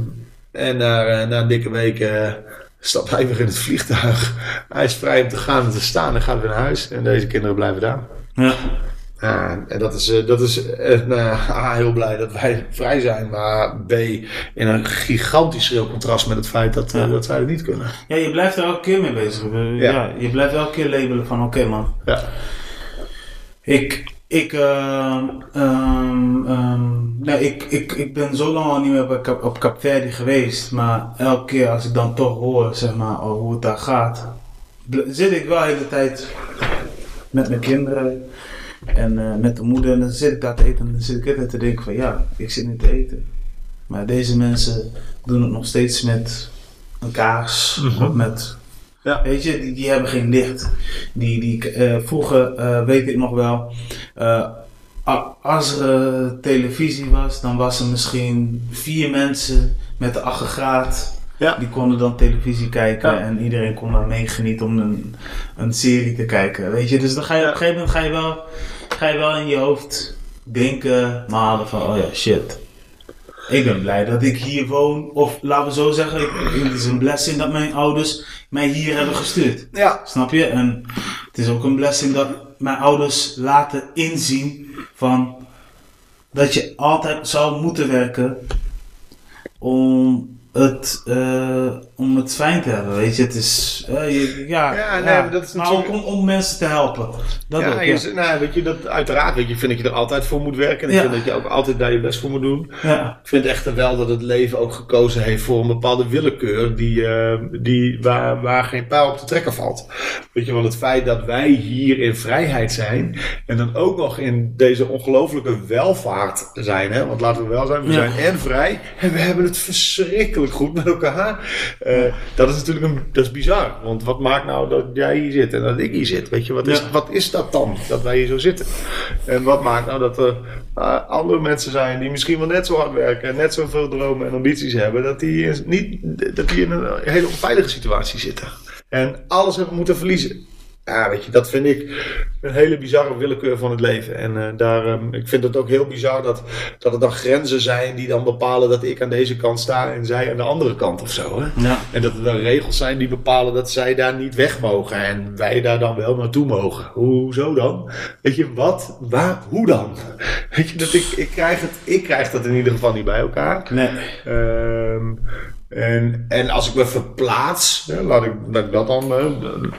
en na, eh, na een dikke week eh, stapt hij weer in het vliegtuig. Hij is vrij om te gaan en te staan en gaat weer naar huis. En deze kinderen blijven daar. Ja. Ja, en dat is, eh, dat is eh, nou A, heel blij dat wij vrij zijn, maar B, in een gigantisch schril contrast met het feit dat, eh, Ja. dat zij het niet kunnen. ja, je blijft er elke keer mee bezig. Ja. Ja. je blijft elke keer labelen van oké man. Ja, Ik, ik, ehm, ehm, ehm, nee, ik, ik, ik ben zo lang al niet meer op Cap, op Cap Verde geweest. Maar elke keer als ik dan toch hoor zeg maar, oh, hoe het daar gaat, zit ik wel de hele tijd met mijn kinderen en eh, met de moeder. En dan zit ik daar te eten en dan zit ik altijd te denken van ja, ik zit niet te eten. Maar deze mensen doen het nog steeds met een kaars Mhm. of met Ja. Weet je, die, die hebben geen licht. Die, die, eh, vroeger eh, weet ik nog wel, als er televisie was, dan was er misschien vier mensen met de aggregaat. Ja. Die konden dan televisie kijken Ja. en iedereen kon dan meegenieten om een, een serie te kijken. Weet je, dus dan ga je op een gegeven moment ga je wel, ga je wel in je hoofd denken, malen van, oh ja, shit. Ik ben blij dat ik hier woon. Of laten we zo zeggen, ik- het is een blessing dat mijn ouders mij hier hebben gestuurd. ja. Snap je? En het is ook een blessing dat mijn ouders laten inzien van dat je altijd zou moeten werken om het, eh, om het fijn te hebben. Weet je, het is. eh, je- ja, Ja, nee, ja. maar dat is maar ook om, om mensen te helpen. Dat ja, ook, je ja. z- nou, weet je, dat, uiteraard weet je, vind dat je er altijd voor moet werken. En ik vind dat je ook altijd daar je best voor moet doen. ja. Ik vind echter wel dat het leven ook gekozen heeft voor een bepaalde willekeur die, eh, die, waar, waar geen pijl op te trekken valt. Weet je, want het feit dat wij hier in vrijheid zijn en dan ook nog in deze ongelofelijke welvaart zijn, hè? want laten we wel zijn, we zijn en vrij en we hebben het verschrikkelijk goed met elkaar. Eh, dat is natuurlijk een, dat is bizar, want wat maakt nou dat jij hier zit en dat ik hier zit? Weet je, wat is, Ja. wat is dat dan, dat wij hier zo zitten? En wat maakt nou dat er eh, andere mensen zijn die misschien wel net zo hard werken en net zoveel dromen en ambities hebben, dat die, niet, dat die in een hele onveilige situatie zitten. En alles hebben moeten verliezen. Ja, weet je, dat vind ik een hele bizarre willekeur van het leven. En eh, daar, ehm, ik vind het ook heel bizar dat, dat er dan grenzen zijn die dan bepalen dat ik aan deze kant sta en zij aan de andere kant of zo. Hè? Ja. En dat er dan regels zijn die bepalen dat zij daar niet weg mogen en wij daar dan wel naartoe mogen. Hoezo dan? Weet je, wat? Waar? Hoe dan? Weet je, dat ik, ik, krijg het, ik krijg dat in ieder geval niet bij elkaar. Nee. Ehm, en, en als ik me verplaats, laat, ik, dat dan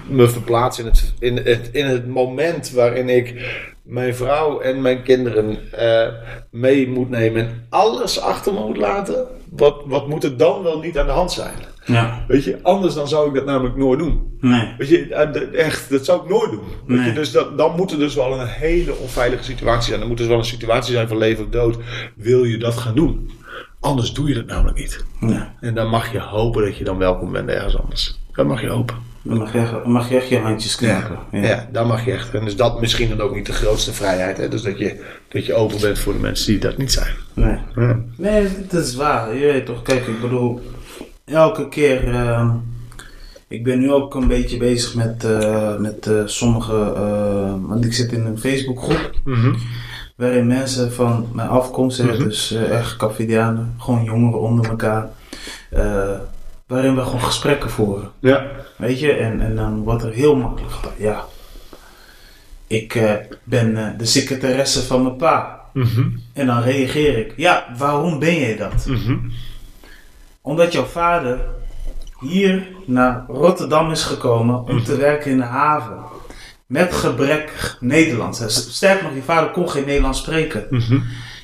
me verplaatsen in het, in, het, in het moment waarin ik mijn vrouw en mijn kinderen eh, mee moet nemen en alles achter me moet laten, wat, wat moet er dan wel niet aan de hand zijn? Ja. Weet je, anders dan zou ik dat namelijk nooit doen. Nee. Weet je, eh, echt, dat zou ik nooit doen. Weet je, dus dat, dan moet er dus wel een hele onveilige situatie zijn. Dan moet er dus wel een situatie zijn van leven of dood. Wil je dat gaan doen? Anders doe je dat namelijk niet. nee. En dan mag je hopen dat je dan welkom bent ergens anders. Dat mag je hopen. Dan mag je, echt- dan mag je echt je handjes knippen. Ja, ja. dan mag je echt. En is dat misschien dan ook niet de grootste vrijheid. Hè? Dus dat je, dat je open bent voor de mensen die dat niet zijn. Nee. Ja. Nee, dat is waar. Je weet toch, kijk, ik bedoel, elke keer. ehm, ik ben nu ook een beetje bezig met, eh, met eh, sommige. eh, want ik zit in een Facebookgroep. Mhm. Waarin mensen van mijn afkomst, hè, Mhm. dus echt Cavidianen, gewoon jongeren onder elkaar. waarin we gewoon gesprekken voeren. ja. Weet je, en, en dan wordt er heel makkelijk ja. ik ben de secretaresse van mijn pa. Mhm. En dan reageer ik, ja, waarom ben jij dat? Omdat jouw vader hier naar Rotterdam is gekomen om te werken in de haven. Met gebrek Nederlands. Sterker nog, je vader kon geen Nederlands spreken. Mhm.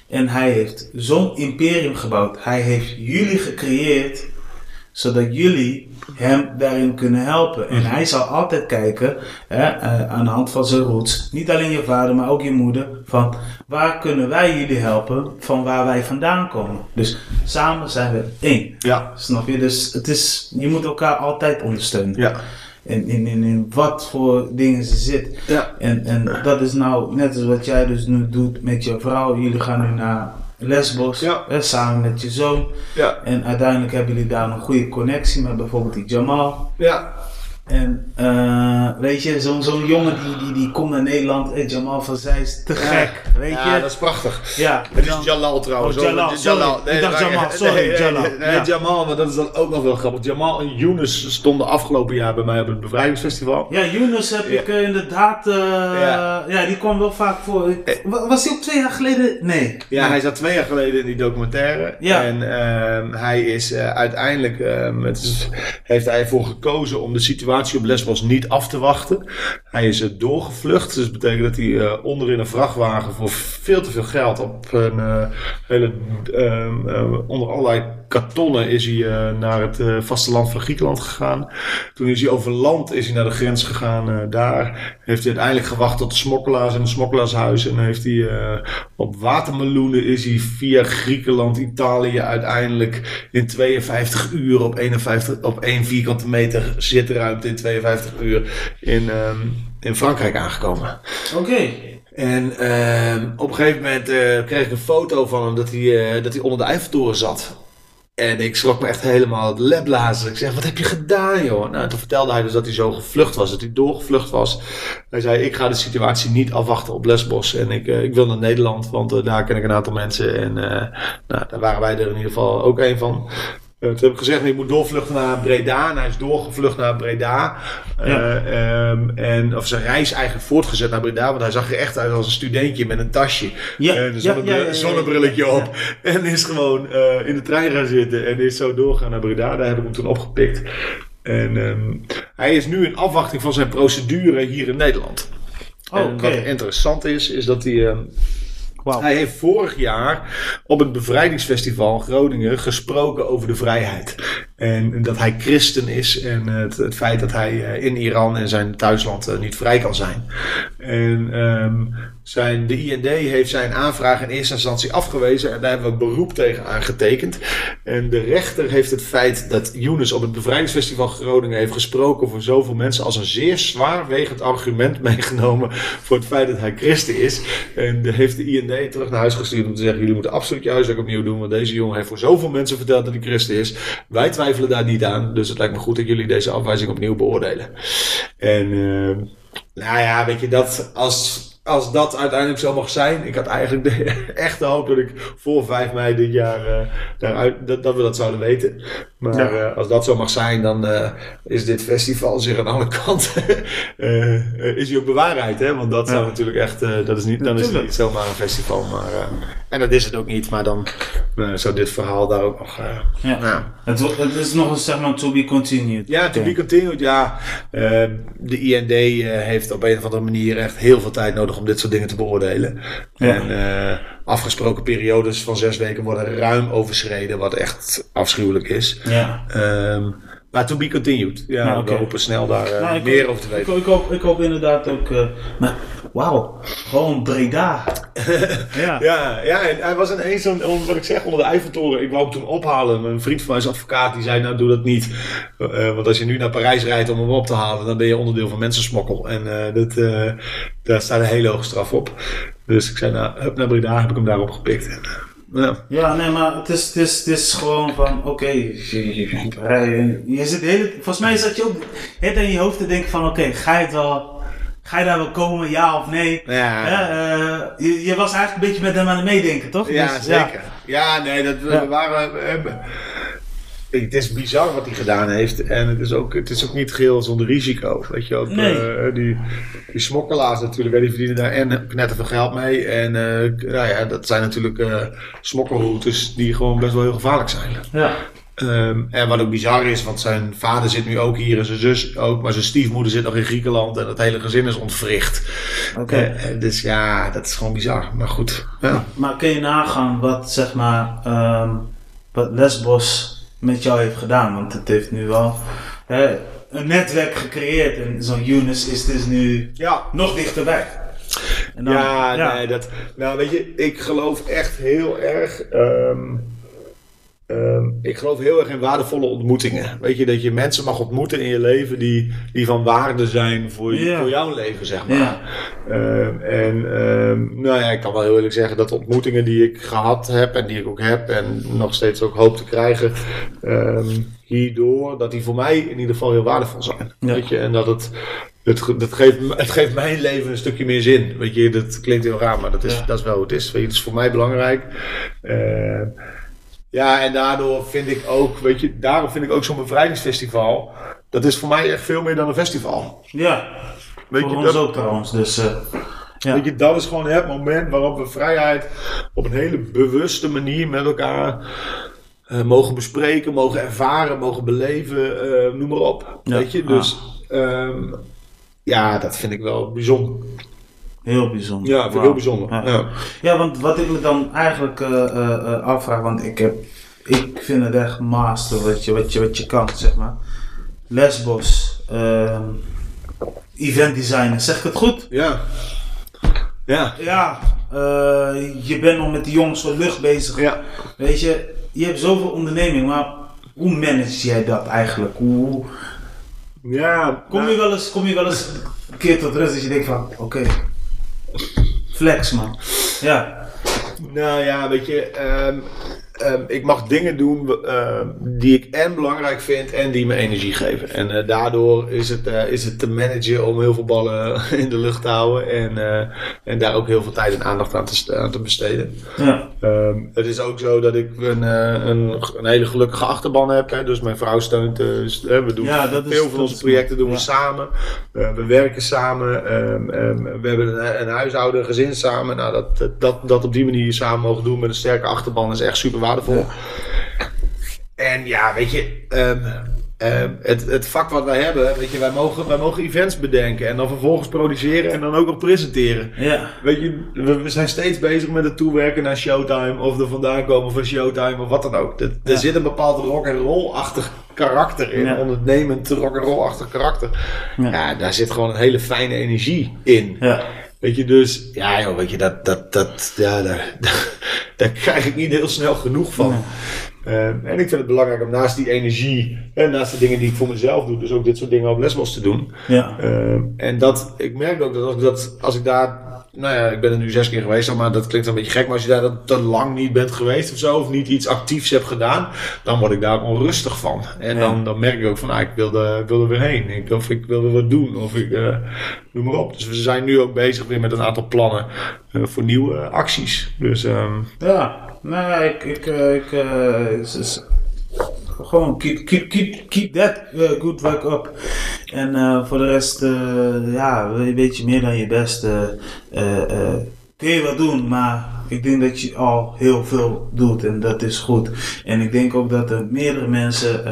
En hij heeft zo'n imperium gebouwd. Hij heeft jullie gecreëerd, zodat jullie hem daarin kunnen helpen. En hij zal altijd kijken, hè, eh, aan de hand van zijn roots, niet alleen je vader, maar ook je moeder, van waar kunnen wij jullie helpen, van waar wij vandaan komen. Dus samen zijn we één. Ja. Snap je? Dus het is, je moet elkaar altijd ondersteunen. Ja. En in, in, in wat voor dingen ze zit. Ja. En, en dat is nou net als wat jij dus nu doet met je vrouw. Jullie gaan nu naar Lesbos, Ja. hè, samen met je zoon. Ja. En uiteindelijk hebben jullie daar een goede connectie met bijvoorbeeld die Jamal. Ja. En eh, weet je, zo'n zo'n jongen die, die, die komt naar Nederland. Hey, Jamal van Zij is te gek, weet Ja, je. dat is prachtig. ja, Het is Jalal trouwens. Oh. Jalal, sorry. Ik dacht maar- Jamal, sorry, nee, Jalal. Nee, nee, Ja. Jamal, maar dat is dan ook nog wel grappig. Jamal en Younes stonden afgelopen jaar bij mij op het bevrijdingsfestival. Ja, Younes heb Ja. ik eh, inderdaad. eh, Ja. ja. die kwam wel vaak voor. Ik- Was hij ook twee jaar geleden? Nee. Ja, hij zat twee jaar geleden in die documentaire. Ja. En ehm, hij is eh, uiteindelijk, ehm, het is- heeft hij ervoor gekozen om de situatie op Lesbos niet af te wachten. Hij is er doorgevlucht. Dus dat betekent dat hij eh, onder in een vrachtwagen voor veel te veel geld op een eh, hele, ehm, eh, onder allerlei kartonnen is hij eh, naar het eh, vasteland van Griekenland gegaan. Toen is hij over land is hij naar de grens gegaan. eh, daar heeft hij uiteindelijk gewacht tot de smokkelaars in het smokkelaarshuis. En heeft hij op watermeloenen is hij via Griekenland, Italië uiteindelijk in 52 uur op 51 op 1 vierkante meter zitruimte in 52 uur in, ehm, in Frankrijk aangekomen. Oké. En ehm, op een gegeven moment eh, kreeg ik een foto van hem dat hij, dat hij onder de Eiffeltoren zat. En ik schrok me echt helemaal de lep blazen. Ik zeg, wat heb je gedaan, joh? Nou, toen vertelde hij dus dat hij zo gevlucht was, dat hij doorgevlucht was. Hij zei, ik ga de situatie niet afwachten op Lesbos. En ik, eh, ik wil naar Nederland, want eh, daar ken ik een aantal mensen. En eh, nou, daar waren wij er in ieder geval ook een van. Eh, toen heb ik gezegd, ik moet doorvluchten naar Breda. En hij is doorgevlucht naar Breda. Eh, ehm, en, of zijn reis eigenlijk voortgezet naar Breda. Want hij zag er echt uit als een studentje met een tasje. Ja, En een ja, zonnebril- ja, ja, ja, ja. zonnebrilletje op. En is gewoon eh, in de trein gaan zitten. En is zo doorgaan naar Breda. Daar heb ik hem toen opgepikt. En ehm, hij is nu in afwachting van zijn procedure hier in Nederland. Oh, En wat interessant is, is dat hij... ehm, Hij heeft vorig jaar op het bevrijdingsfestival Groningen gesproken over de vrijheid. En dat hij christen is en het, het feit dat hij eh, in Iran en zijn thuisland eh, niet vrij kan zijn. En ehm, zijn, de IND heeft zijn aanvraag in eerste instantie afgewezen en daar hebben we beroep tegen aangetekend. En de rechter heeft het feit dat Younes op het bevrijdingsfestival Groningen heeft gesproken voor zoveel mensen als een zeer zwaarwegend argument meegenomen voor het feit dat hij christen is. En de, heeft de IND terug naar huis gestuurd om te zeggen: jullie moeten absoluut je huiswerk opnieuw doen, want deze jongen heeft voor zoveel mensen verteld dat hij christen is. Wij twijfelen daar niet aan, dus het lijkt me goed dat jullie deze afwijzing opnieuw beoordelen. En ehm, nou ja, weet je, dat als, als dat uiteindelijk zo mag zijn. Ik had eigenlijk de echte hoop dat ik voor 5 mei dit jaar eh, daaruit, dat, dat we dat zouden weten. Maar Ja. eh, als dat zo mag zijn, dan eh, is dit festival zich aan de andere kant. eh, eh, is hij ook bewaarheid, hè? Want dat zou natuurlijk echt. eh, dat is niet, dan is het niet zomaar een festival. Maar, eh, en dat is het ook niet, maar dan zou dit verhaal daar ook nog. eh, Ja. ja. Het, het is nog een zeg maar to be continued. Ja, to be continued. Ja, Eh, de IND eh, heeft op een of andere manier echt heel veel tijd nodig om dit soort dingen te beoordelen. Ja. En eh, afgesproken periodes van zes weken worden ruim overschreden, wat echt afschuwelijk is. Ja. Ehm, maar to be continued. Ja, Nou, we hopen snel daar eh, Nou, meer hoop- over te weten. ik, hoop, ik hoop inderdaad ook. eh, maar wauw, gewoon Breda. ja. Ja, ja, en hij was ineens zo'n, on- wat ik zeg, onder de Eiffeltoren. Ik wou hem toen ophalen. Een vriend van mij is advocaat, die zei, nou doe dat niet. Eh, want als je nu naar Parijs rijdt om hem op te halen, dan ben je onderdeel van mensensmokkel. En dat, daar staat een hele hoge straf op. Dus ik zei, nou, hup naar Breda, heb ik hem daarop gepikt. Ja. Ja, nee, maar het is, het is, het is gewoon van, oké, je, je, je- je zit hele, volgens mij zat je ook het in je hoofd te denken van, oké, ga je het wel, ga je daar wel komen, ja of nee? Ja. Hè, eh, je, je was eigenlijk een beetje met hem aan het meedenken, toch? Ja, Dus, zeker. Ja, nee, dat, we Ja. waren... we het is bizar wat hij gedaan heeft. En het is ook, het is ook niet geheel zonder risico. Weet je ook, Nee. eh, die, die smokkelaars natuurlijk, die verdienen daar en knetterveel geld mee. En eh, nou ja, dat zijn natuurlijk eh smokkelroutes die gewoon best wel heel gevaarlijk zijn. Ja. Ehm, en wat ook bizar is, want zijn vader zit nu ook hier en zijn zus ook, maar zijn stiefmoeder zit nog in Griekenland en het hele gezin is ontwricht. Oké. Dus ja, dat is gewoon bizar. Maar goed. Ja. Maar kun je nagaan wat, zeg maar, ehm, wat Lesbos met jou heeft gedaan? Want het heeft nu wel hè, een netwerk gecreëerd. En zo'n Younes is dus nu ja, nog dichterbij. En dan- ja, nee, dat. Nou, weet je, ik geloof echt heel erg. ehm, ehm, ik geloof heel erg in waardevolle ontmoetingen. Weet je, dat je mensen mag ontmoeten in je leven die, die van waarde zijn voor, voor jouw leven, zeg maar. Ehm, en ehm, nou ja, ik kan wel heel eerlijk zeggen dat de ontmoetingen die ik gehad heb en die ik ook heb en nog steeds ook hoop te krijgen, ehm, hierdoor, dat die voor mij in ieder geval heel waardevol zijn. Ja. Weet je, en dat het, het, dat geeft, het geeft mijn leven een stukje meer zin. Weet je, dat klinkt heel raar, maar dat is, Ja. dat is wel hoe het is. Weet je, het is voor mij belangrijk. Ehm, ja, en daardoor vind ik ook, weet je, daarom vind ik ook zo'n bevrijdingsfestival. Dat is voor mij echt veel meer dan een festival. ja, Weet voor je, ons dat, ook trouwens. Dus, eh, ja. Weet je, dat is gewoon het moment waarop we vrijheid op een hele bewuste manier met elkaar eh, mogen bespreken, mogen ervaren, mogen beleven, eh, noem maar op. Ja. Weet je, dus ehm, ja, dat vind ik wel bijzonder. Heel bijzonder. Ja, vind heel bijzonder. Ja. Ja. Ja, want wat ik me dan eigenlijk eh, afvraag, want ik heb, ik vind het echt master wat je, wat je, wat je kan, zeg maar. Lesbos, ehm event designer, zeg ik het goed? Ja. Ja. Ja, je bent nog met die jongens van lucht bezig. Ja. Weet je, je hebt zoveel onderneming, maar hoe manage jij dat eigenlijk? Hoe, Ja. kom, nou, je wel eens, kom je wel eens een keer tot rust dat je denkt van, oké, flex man. Ja, Nou ja, weet je, ehm, ehm, ik mag dingen doen ehm, die ik en belangrijk vind en die me energie geven. En eh, daardoor is het, eh, is het te managen om heel veel ballen in de lucht te houden en, eh, en daar ook heel veel tijd en aandacht aan te, aan te besteden. ja, Ehm, het is ook zo dat ik een, een, een hele gelukkige achterban heb. Hè? Dus mijn vrouw steunt. we doen Ja, dat is- veel van onze projecten doen we samen. We werken samen. we hebben een, een huishouden, een gezin samen. Nou, dat, dat, dat, dat op die manier samen mogen doen met een sterke achterban is echt super waardevol. En ja, weet je, ehm, ehm, het, het vak wat wij hebben, weet je, wij mogen, wij mogen events bedenken en dan vervolgens produceren en dan ook nog presenteren. ja, Weet je, we, we zijn steeds bezig met het toewerken naar Showtime of er vandaan komen van Showtime of wat dan ook. Er, er Ja. zit een bepaald rock and roll-achtig karakter in, Ja. ondernemend rock and roll-achtig karakter. Ja. Ja. daar zit gewoon een hele fijne energie in. ja. Weet je, dus ja, joh, weet je, dat, dat, dat, ja, daar, daar krijg ik niet heel snel genoeg van. Eh, en ik vind het belangrijk om naast die energie en naast de dingen die ik voor mezelf doe, dus ook dit soort dingen op Lesbos te doen. ja. Ehm, en dat, ik merk ook dat als ik, dat als ik daar, nou ja, ik ben er nu zes keer geweest, maar dat klinkt een beetje gek, maar als je daar te lang niet bent geweest of zo, of niet iets actiefs hebt gedaan, dan word ik daar onrustig van. En Ja. dan, dan merk ik ook van, ah, ik wil er, ik wil er weer heen, ik, of ik wil er wat doen, of ik, eh, noem maar op. Dus we zijn nu ook bezig weer met een aantal plannen eh, voor nieuwe acties. Dus, ehm, Ja, nou ja, ik, ik, eh, ik, is- gewoon keep, keep, keep, keep that eh, good work up. En eh, voor de rest, eh, ja, we- weet je meer dan je best. kun je wat doen, maar ik denk dat je al heel veel doet en dat is goed. En ik denk ook dat er meerdere mensen,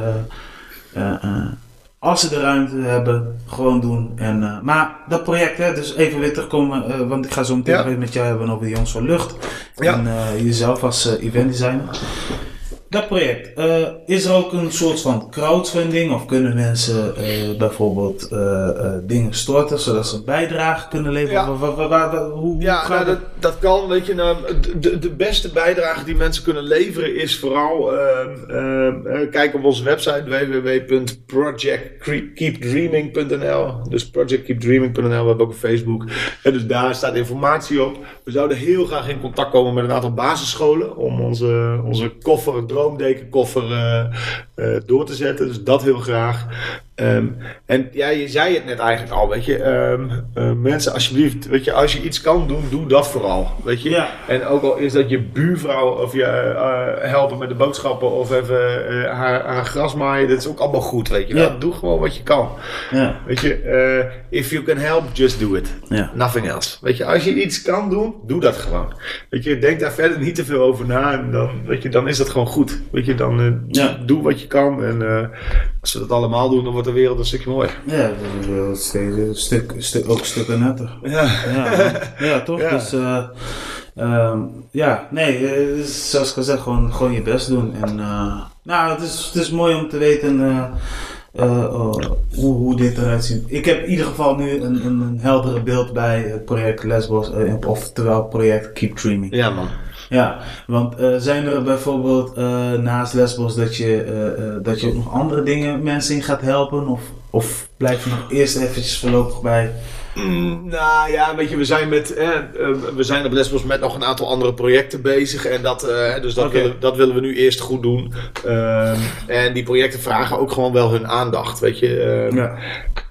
als ze de ruimte hebben, gewoon doen. En, maar dat project, hè, dus even weer terugkomen, want ik ga zo meteen Ja. met jou hebben over de Jongens van Lucht. Ja. En jezelf als event designer. Dat project, eh, is er ook een soort van crowdfunding of kunnen mensen eh, bijvoorbeeld eh, dingen storten zodat ze een bijdrage kunnen leveren? Ja. Hoe, Ja, gaat nou, dat? dat, kan. Weet je, nou, de, de beste bijdrage die mensen kunnen leveren is vooral. ehm, ehm, eh, kijk op onze website www.projectkeepdreaming.nl. Dus projectkeepdreaming.nl. We hebben ook een Facebook. En dus daar staat informatie op. We zouden heel graag in contact komen met een aantal basisscholen om onze, onze koffer, droomdekenkoffer, eh, eh, door te zetten. Dus dat heel graag. Ehm, en ja, je zei het net eigenlijk al, weet je. ehm, eh, mensen, alsjeblieft, weet je, als je iets kan doen, doe dat vooral, weet je. Ja. En ook al is dat je buurvrouw of je eh, helpen met de boodschappen of even eh, haar, haar gras maaien, dat is ook allemaal goed, weet je. Ja. Doe gewoon wat je kan. Ja. Weet je, eh, if you can help, just do it. Ja. Nothing else. Weet je, als je iets kan doen, doe dat gewoon. Weet je, denk daar verder niet te veel over na en dan, weet je, dan is dat gewoon goed. Weet je, dan eh, doe wat je kan en eh, als we dat allemaal doen, dan wordt de wereld een stukje mooier. Ja, is wel steeds een stuk, stuk, ook stukken netter. Ja. Ja, ja toch? Ja. Dus, eh, ehm, ja, nee, eh, zoals ik al zeg, gewoon, gewoon je best doen. En, eh, nou, het is, het is mooi om te weten oh, hoe, hoe dit eruit ziet. Ik heb in ieder geval nu een, een, een heldere beeld bij het project Lesbos, eh, oftewel het project Keep Dreaming. ja, man. Ja, want eh, zijn er bijvoorbeeld eh, naast Lesbos dat je, eh, dat je ook nog andere dingen mensen in gaat helpen? Of, of blijf je nog eerst eventjes voorlopig bij? Mm, nou ja, weet je, we zijn, met, eh, we zijn op Lesbos met nog een aantal andere projecten bezig. En dat, eh, dus dat, willen, dat willen we nu eerst goed doen. Ehm, en die projecten vragen ook gewoon wel hun aandacht, weet je. Ehm, Ja.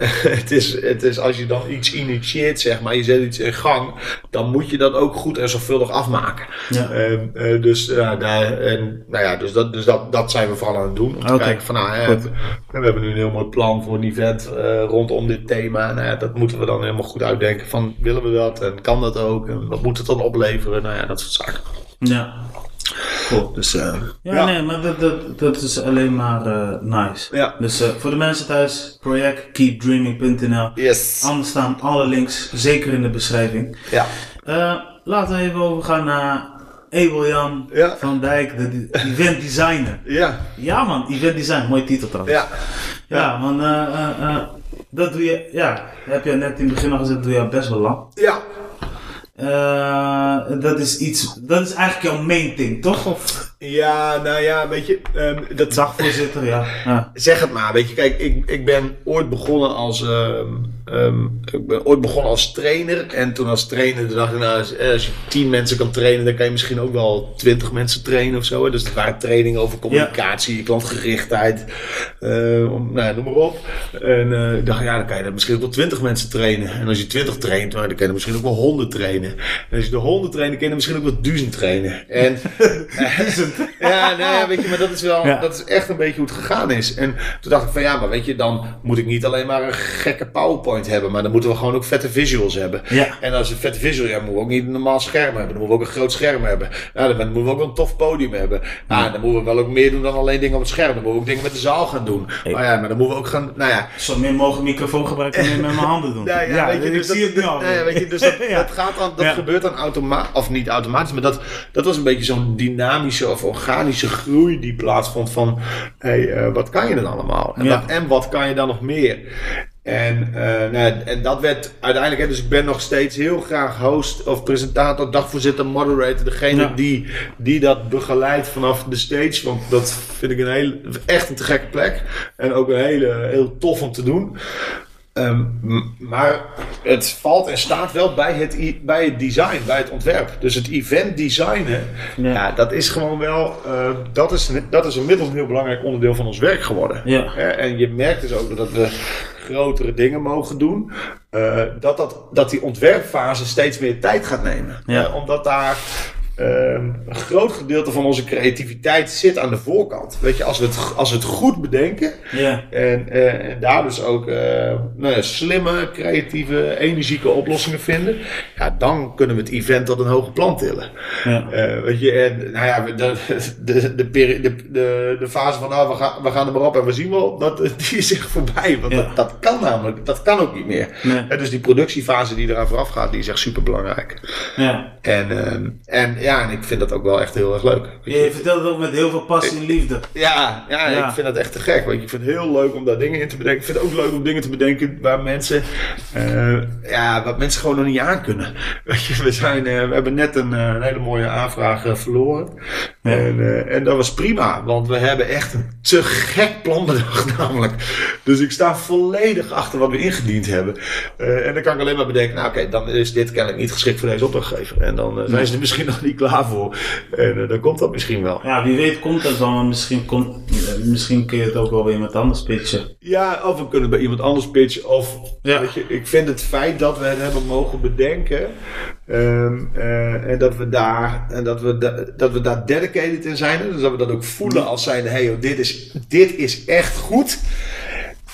het, is, het is als je dan iets initieert, zeg maar, je zet iets in gang, dan moet je dat ook goed en zorgvuldig afmaken. Ja. Ehm, eh, dus daar, en, nou ja, dus, dat, dus dat, dat zijn we vooral aan het doen. Om te kijken van, nou, we, hebben nu een heel mooi plan voor een event eh, rondom dit thema. Nou ja, dat moeten we dan helemaal goed uitdenken van, willen we dat en kan dat ook? En wat moet het dan opleveren? Nou ja, dat soort zaken. Ja. Cool. Dus eh, Ja, ja. nee, maar dat, dat, dat is alleen maar eh, nice. Ja. Dus eh, voor de mensen thuis, project keepdreaming.nl. Yes. Anders staan alle links, zeker in de beschrijving. Ja. Laten we even overgaan naar Abel Jan Ja. van Dijk, de event designer. Ja. Ja man, event design, mooie titel trouwens. Ja. Ja, man, dat doe je, ja, heb je net in het begin al gezegd, doe je best wel lang. Ja. Eh, dat is iets, dat is eigenlijk jouw main thing, toch? Of Ja, nou ja, weet je, ehm, dat dagvoorzitter, ja. ja. Zeg het maar, weet je, kijk, ik, ik ben ooit begonnen als, ehm, ehm, ik ben ooit begonnen als trainer. En toen als trainer dacht ik, nou, als, eh, als je tien mensen kan trainen, dan kan je misschien ook wel twintig mensen trainen of zo. Hè. Dus het waren trainingen over communicatie, klantgerichtheid, eh, om- nou, noem maar op. En eh, ik dacht, ja, dan kan je er misschien ook wel twintig mensen trainen. En als je twintig traint, dan kan je er misschien ook wel honderd trainen. En als je de honderd traint, dan kan je er misschien ook wel duizend trainen. En, ja, nou ja, weet je, maar dat is wel, Ja. dat is echt een beetje hoe het gegaan is. En toen dacht ik van ja, maar weet je, dan moet ik niet alleen maar een gekke PowerPoint hebben, maar dan moeten we gewoon ook vette visuals hebben. Ja. En als we vette visuals hebben, moeten we ook niet een normaal scherm hebben. Dan moeten we ook een groot scherm hebben. Nou, dan moeten we ook een tof podium hebben. Nou, dan moeten we wel ook meer doen dan alleen dingen op het scherm. Dan moeten we ook dingen met de zaal gaan doen. Maar ja, maar dan moeten we ook gaan, nou ja, Zo min mogelijk microfoon gebruiken en meer met mijn handen doen. ja, ja, weet je, ik dus zie dat, het nu al. nee, weet je, dus dat, Ja. dat gaat dan, dat Ja. gebeurt dan automatisch, of niet automatisch, maar dat, dat was een beetje zo'n dynamische of organische groei die plaatsvond van, hey, eh, wat kan je dan allemaal? En, Ja. wat, en wat kan je dan nog meer? En, nou, ja, en dat werd uiteindelijk, dus ik ben nog steeds heel graag host of presentator, dagvoorzitter, moderator, degene Ja. die, die dat begeleidt vanaf de stage. Want dat vind ik een hele, echt een te gekke plek. En ook een hele, heel tof om te doen. Ehm, maar het valt en staat wel bij het, bij het design, bij het ontwerp. Dus het event designen, Ja. ja. dat is gewoon wel, eh, dat, is, dat is inmiddels een heel belangrijk onderdeel van ons werk geworden. Ja. En je merkt dus ook dat we grotere dingen mogen doen. eh, dat, dat, dat die ontwerpfase steeds meer tijd gaat nemen. Ja. Eh, omdat daar ehm, een groot gedeelte van onze creativiteit zit aan de voorkant. Weet je, als we het, als we het goed bedenken, en, eh, en daar dus ook eh, nou ja, slimme, creatieve, energieke oplossingen vinden. Ja, dan kunnen we het event tot een hoger plan tillen. Eh, weet je, en nou ja, de, de, de, de, fase van nou, we gaan, we gaan er maar op en we zien wel, dat, die is echt voorbij. Want dat, dat kan namelijk, dat kan ook niet meer. Nee. Dus die productiefase die eraan vooraf gaat, die is echt super belangrijk. ja. En, ehm, en ja, en ik vind dat ook wel echt heel erg leuk. Je. Vertelt het ook met heel veel passie en liefde. Ja, ja, Ja. ik vind dat echt te gek. Want ik vind het heel leuk om daar dingen in te bedenken. Ik vind het ook leuk om dingen te bedenken waar mensen, eh, ja, wat mensen gewoon nog niet aan kunnen. Weet je, we, zijn, eh, we hebben net een, eh, een hele mooie aanvraag verloren. Ja. En, en dat was prima, want we hebben echt een te gek plan bedacht namelijk. Dus ik sta volledig achter wat we ingediend hebben. En dan kan ik alleen maar bedenken, nou oké, dan is dit kennelijk niet geschikt voor deze opdrachtgever. En dan eh, zijn ze er misschien nog niet klaar voor. En eh, dan komt dat misschien wel. Ja, wie weet komt dat dan, misschien, komt, eh, misschien kun je het ook wel bij iemand anders pitchen. Ja, of we kunnen het bij iemand anders pitchen. Of, Ja. weet je, ik vind het feit dat we het hebben mogen bedenken. ehm, eh, en dat we daar, en dat we, da- dat we daar dedicated in zijn. Dus dat we dat ook voelen als zijnde, hey, joh, dit, is, dit is echt goed.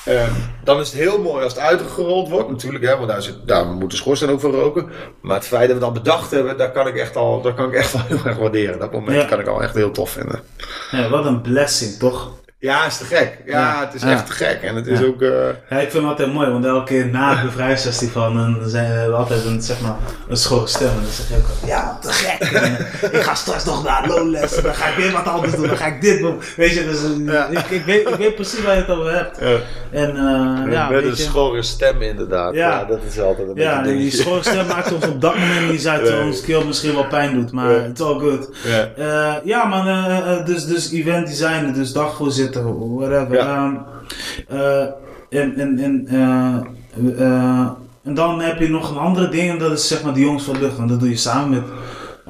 Ehm, dan is het heel mooi als het uitgerold wordt, natuurlijk, hè, want daar, zit, daar moet de schoorsteen ook voor roken. Maar het feit dat we dat bedacht hebben, daar kan ik echt al, daar kan ik echt wel heel erg waarderen. Dat moment Ja. kan ik al echt heel tof vinden. Ja, wat een blessing, toch? Ja, is te gek. Ja, Ja. het is Ja. echt te gek. En het is Ja. ook. eh, Ja, ik vind het altijd mooi, want elke keer na het bevrijdingsfestival dan zijn we altijd een, zeg maar, een schorre stem. En dan zeg je ook, al, ja, te gek. En, ik ga straks nog naar Lowlands, dan ga ik weer wat anders doen, dan ga ik dit doen. Weet je, dus eh, Ja. ik, ik, weet, ik weet precies waar je het over hebt. Ja. En eh, ja, met een je, schorre stem inderdaad. Ja. Ja. dat is altijd een ja, beetje die schorre stem maakt ons op dat moment niet uit, ons keel misschien wel pijn doet, maar Ja. it's all good. Ja. Eh, ja, man, dus, dus event designer, dus dagvoorzitter, whatever. Ja. Ehm, eh, en, en, en, eh, en dan heb je nog een andere ding, en dat is zeg maar de jongens van lucht. Want dat doe je samen met.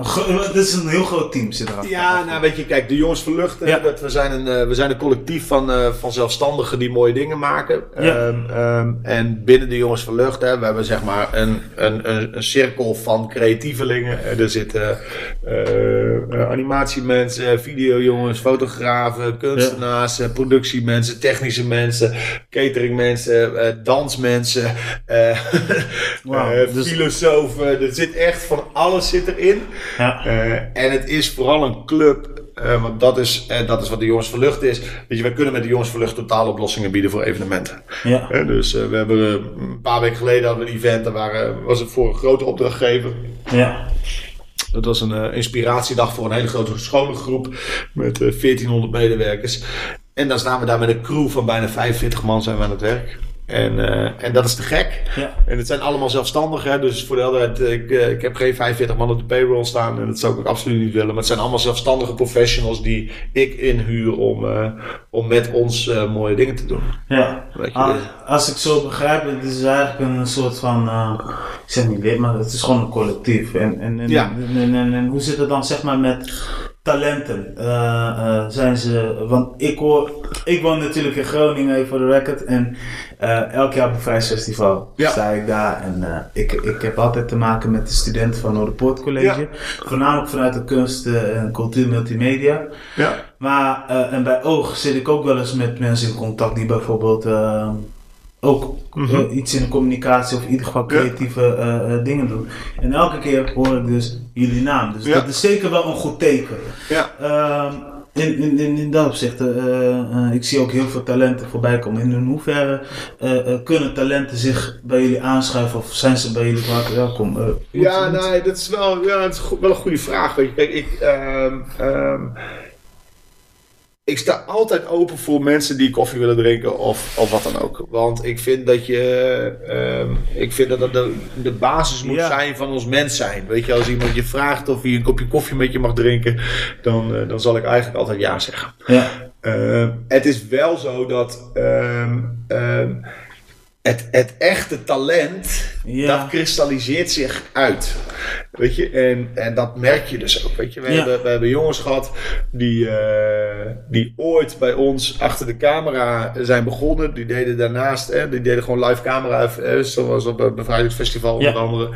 Het is een heel groot team, zit erachter. Ja, nou weet je, kijk, de jongens verluchten. Ja. Dat we, zijn een, eh, we zijn een collectief van, eh, van zelfstandigen die mooie dingen maken. Ja. Ehm, ehm, en binnen de jongens verluchten, hè, we hebben zeg maar een, een, een, een cirkel van creatievelingen. Eh, Er zitten eh, eh, animatiemensen, videojongens, fotografen, kunstenaars, eh, productiemensen, technische mensen, cateringmensen, eh, dansmensen, eh, eh, dus- filosofen. Er zit echt van alles zit erin. Ja. Eh, en het is vooral een club. eh, want dat is, eh, dat is wat de Jongens Verlucht is. Weet je, wij kunnen met de Jongens Verlucht totale oplossingen bieden voor evenementen. Ja. Dus we hebben een paar weken geleden hadden we een event. Daar waren, was het voor een grote opdrachtgever. Ja. Dat was een inspiratiedag voor een hele grote scholengroep met eh, 1400 medewerkers. En dan staan we daar met een crew van bijna 45 man zijn we aan het werk. En, eh, en dat is te gek. Ja. En het zijn allemaal zelfstandigen. Dus voor de helderheid, eh, ik, eh, ik heb geen 45 man op de payroll staan. En dat zou ik ook absoluut niet willen. Maar het zijn allemaal zelfstandige professionals die ik inhuur om, om met ons mooie dingen te doen. Ja. Weet je, Ah, als ik zo begrijp, het is eigenlijk een soort van, ik zeg niet lid, maar het is gewoon een collectief. En, en, en, Ja. en, en, en- en hoe zit het dan zeg maar met talenten? Eh, eh, zijn ze, want ik hoor, ik woon natuurlijk in Groningen, even voor de record. En eh, elk jaar op het Vrijheidsfestival Ja. sta ik daar. En ik, ik heb altijd te maken met de studenten van Noorderpoort College. Ja. Voornamelijk vanuit de kunst en cultuur multimedia. ja. Maar, en bij Oog zit ik ook wel eens met mensen in contact die bijvoorbeeld ook Mhm. eh, iets in de communicatie of in ieder geval creatieve eh, eh, dingen doen. En elke keer hoor ik dus jullie naam. Dus Ja. dat is zeker wel een goed teken. ja. Ehm, in, in, in, in dat opzicht, ik zie ook heel veel talenten voorbij komen. In hoeverre kunnen talenten zich bij jullie aanschuiven of zijn ze bij jullie vaak welkom? Ja, nee, dat is wel, ja, dat is wel een goede vraag. Weet je. Kijk, ik, ehm, ehm, ik sta altijd open voor mensen die koffie willen drinken of, of wat dan ook. Want ik vind dat je, ehm, ik vind dat dat de, de basis moet Ja. zijn van ons mens zijn. Weet je, als iemand je vraagt of hij een kopje koffie met je mag drinken, dan, eh, dan zal ik eigenlijk altijd ja zeggen. Ja, Ehm, het is wel zo dat ehm, het, het echte talent, Ja. dat kristalliseert zich uit. Weet je, en, en dat merk je dus ook. Weet je, we, Ja. hebben, we hebben jongens gehad die, eh, die ooit bij ons achter de camera zijn begonnen. Die deden daarnaast, hè, die deden gewoon live camera, eh, zoals op het Bevrijdingsfestival onder andere.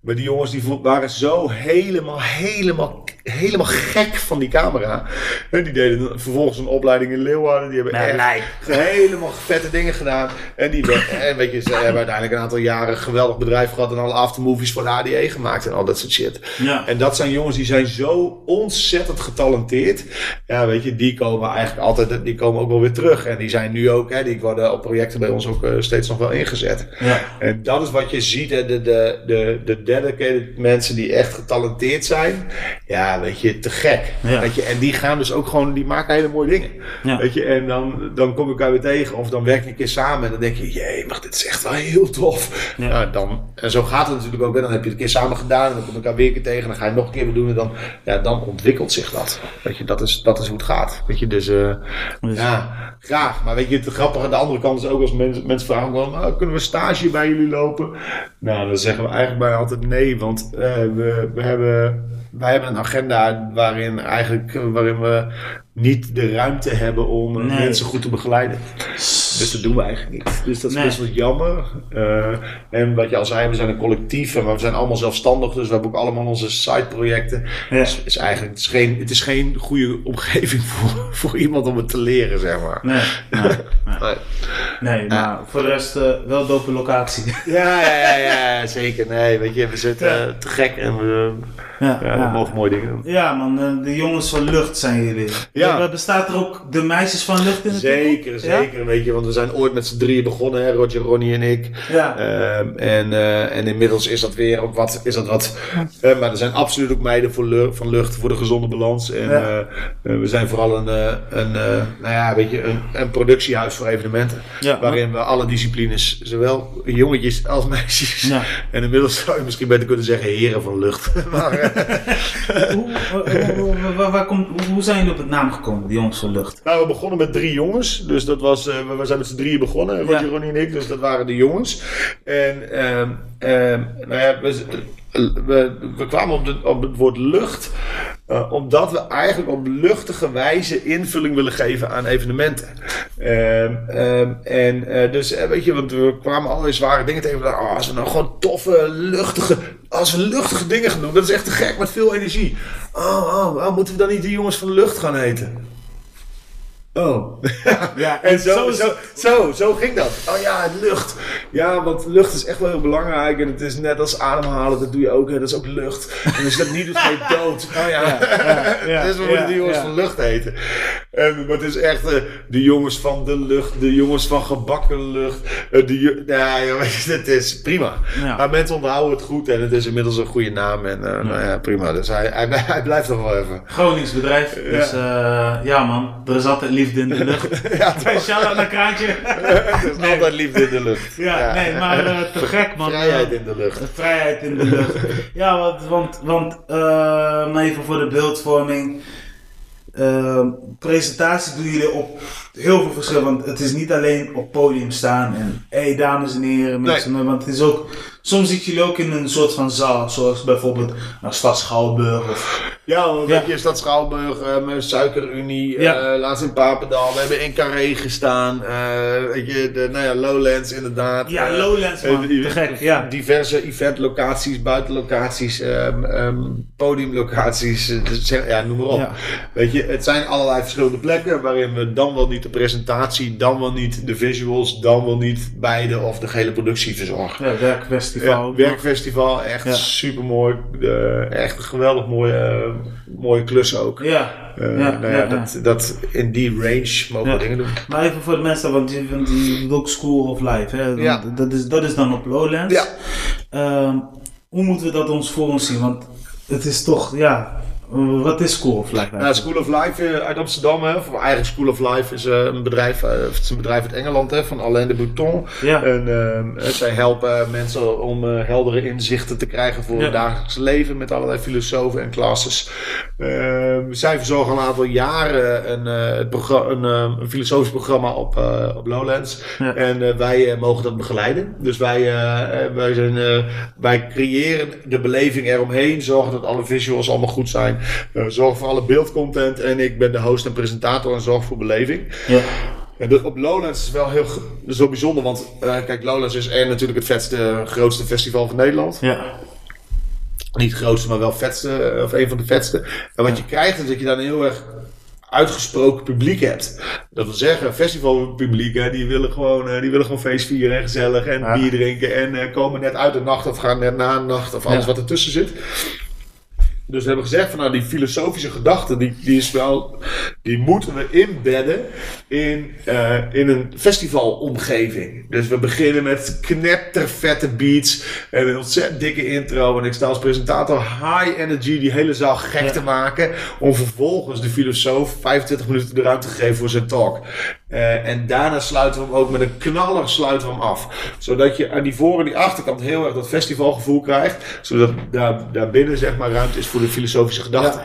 Maar die jongens die waren zo helemaal, helemaal, helemaal gek van die camera. En die deden vervolgens een opleiding in Leeuwarden. Die hebben echt lijp. helemaal vette dingen gedaan. En, die, en weet je, ze hebben uiteindelijk een aantal jaren een geweldig bedrijf gehad. En alle aftermovies voor de ADE gemaakt en al dat soort shit. ja. En dat zijn jongens die zijn zo ontzettend getalenteerd. Ja, weet je, die komen eigenlijk altijd, die komen ook wel weer terug. En die zijn nu ook, hè, die worden op projecten bij ons ook eh, steeds nog wel ingezet. ja. En dat is wat je ziet, hè, de, de, de, de dedicated mensen die echt getalenteerd zijn. Ja, weet je, te gek. Ja. Weet je, en die gaan dus ook gewoon, die maken hele mooie dingen. Ja. Weet je, en dan, dan kom je elkaar weer tegen. Of dan werk je een keer samen en dan denk je, jee, maar dit is echt wel heel tof. Ja. Ja. dan, en zo gaat het natuurlijk ook. En dan heb je het een keer samen gedaan dan kom je elkaar weer een keer tegen. En dan ga je nog een keer weer doen en dan, ja, dan ontwikkelt zich dat. Weet je, dat is, dat is hoe het gaat. Weet je, dus, eh, Dus- ja, graag. Maar weet je, het grappige aan de andere kant is ook als mensen, mensen vragen "Ah, kunnen we stage bij jullie lopen? Nou, dan zeggen we eigenlijk bijna altijd nee, want eh, we, we hebben, wij hebben een agenda waarin eigenlijk, waarin we niet de ruimte hebben om Nee. mensen goed te begeleiden. Dus dat doen we eigenlijk niet. Dus dat is Nee. best wel jammer. Eh, en wat je al zei, we zijn een collectief en we zijn allemaal zelfstandig. Dus we hebben ook allemaal onze side-projecten. Ja. Dus het is eigenlijk het is geen, het is geen goede omgeving voor, voor iemand om het te leren, zeg maar. Nee, nee, nee. Nee. Nee, maar voor de rest eh, wel dope locatie. Ja, ja, ja, ja, zeker. Nee, weet je, we zitten Ja. te gek en we, Ja, ja, we mogen mooie dingen doen. Ja, man, de jongens van lucht zijn jullie. Ja. Ja. Bestaat er ook de meisjes van lucht in het Zeker, team? Ja? zeker. Weet je, want we zijn ooit met z'n drieën begonnen, hè, Roger, Ronnie en ik. Ja. Ehm, en, eh, en inmiddels is dat weer ook wat. Is dat wat eh, maar er zijn absoluut ook meiden voor lu- van lucht voor de gezonde balans. En Ja. eh, we zijn vooral een, eh, een, eh, nou ja, weet je, een, een productiehuis voor evenementen. Ja. Waarin we alle disciplines, zowel jongetjes als meisjes. Ja. En inmiddels zou je misschien beter kunnen zeggen heren van lucht. maar, hoe, hoe, hoe, waar- komt, hoe- zijn jullie op het naam gekomen, die jongens van lucht? Nou, we begonnen met drie jongens. Dus dat was, eh, we- zijn met z'n drieën begonnen, Roger, Ja. Ronnie en ik. Dus dat waren de jongens. En ehm, ehm, nou ja, we, we, we kwamen op, de, op het woord lucht. eh, omdat we eigenlijk op luchtige wijze invulling willen geven aan evenementen. Ehm, en eh, dus, eh, weet je, want we kwamen allerlei zware dingen tegen. Oh, als we nou gewoon toffe, luchtige, als we luchtige dingen gaan doen, dat is echt te gek met veel energie. Oh, oh, oh, moeten we dan niet de jongens van de lucht gaan heten? Oh. Ja, En zo, zo zo, zo, zo ging dat. Oh ja, lucht. Ja, want lucht is echt wel heel belangrijk. En het is net als ademhalen, dat doe je ook. Hè. Dat is ook lucht. En als je dat niet doet, ga je dood. Oh ja. ja, ja, dus we moeten ja, de jongens ja. van lucht heten. En, maar het is echt eh, de jongens van de lucht, de jongens van gebakken lucht. eh, de, ja, ja, je, het is prima. Ja. Maar mensen onthouden het goed en het is inmiddels een goede naam. En eh, nou ja, prima. Dus hij, hij, hij blijft nog wel even. Gronings bedrijf. Dus ja man, er is altijd liefde in de lucht. Ja, Shout-out naar Kraantje. Er is altijd liefde in de lucht. ja, nee, maar eh, te gek man. Vrijheid Eh, in de lucht. De vrijheid in de lucht. ja, want, want, want eh, maar even voor de beeldvorming. Eh, presentatie doen jullie op heel veel verschillen. Want het is niet alleen op podium staan en hé hey, dames en heren, mensen. Want het is ook, soms zit jullie ook in een soort van zaal. Zoals bijvoorbeeld een Stad Schouwburg of Ja, want Ja. weet je, Stad Schouwburg, eh, Suikerunie, Ja. eh, laatst in Papendal. We hebben in Carré gestaan. eh, weet je, de, nou ja, Lowlands inderdaad. Ja, Lowlands, man. Te gek, ja. Diverse eventlocaties, buitenlocaties, ehm, ehm, podiumlocaties, dus ja, noem maar op. Weet je, het zijn allerlei verschillende plekken waarin we dan wel niet de presentatie, dan wel niet de visuals, dan wel niet beide of de gehele productie verzorgen. ja, werkfestival. Ja, werkfestival, echt Ja. super mooi. echt een geweldig mooie, mooie klus ook. Ja, Eh, ja, nou ja. Dat, dat in die range mogen we dingen doen. Maar even voor de mensen, want je, want je doet ook School of Life. Hè? Dat, is, dat is dan op Lowlands. Ja. Ehm, hoe moeten we dat ons voor ons zien? Want het is toch, ja, wat is School of Life? Nou, School of Life eh, uit Amsterdam, hè, of eigenlijk School of Life is eh, een bedrijf, eh, het is een bedrijf uit Engeland, hè, van Alain de Bouton. Ja. En zij helpen mensen om heldere inzichten te krijgen voor Ja. het dagelijks leven met allerlei filosofen en classes. Ehm, zij verzorgen al een aantal jaren een, een, een filosofisch programma op, op Lowlands. Ja. En wij mogen dat begeleiden. Dus wij, wij, zijn, wij creëren de beleving eromheen, zorgen dat alle visuals allemaal goed zijn, eh, zorgen voor alle beeldcontent. En ik ben de host en presentator en zorg voor beleving. Ja. Op Lowlands is wel heel, wel bijzonder, want eh, kijk, Lowlands is en natuurlijk het vetste, grootste festival van Nederland. Ja. Niet het grootste, maar wel vetste, of een van de vetste. En wat je krijgt is dat je dan een heel erg uitgesproken publiek hebt. Dat wil zeggen, festivalpubliek, hè, die, willen gewoon, eh, die willen gewoon feest vieren en gezellig en Ja. bier drinken en komen net uit de nacht of gaan net na de nacht of alles wat ertussen zit. Dus we hebben gezegd van nou die filosofische gedachte, die, die, is wel, die moeten we inbedden in, eh, in een festivalomgeving. Dus we beginnen met knettervette beats en een ontzettend dikke intro. En ik sta als presentator high energy die hele zaal gek te maken. Om vervolgens de filosoof 25 minuten de ruimte te geven voor zijn talk. Eh, en daarna sluiten we hem ook met een knaller sluiten we hem af. Zodat je aan die voor- en die achterkant heel erg dat festivalgevoel krijgt. Zodat daar, daar binnen zeg maar ruimte is voor de filosofische gedachte.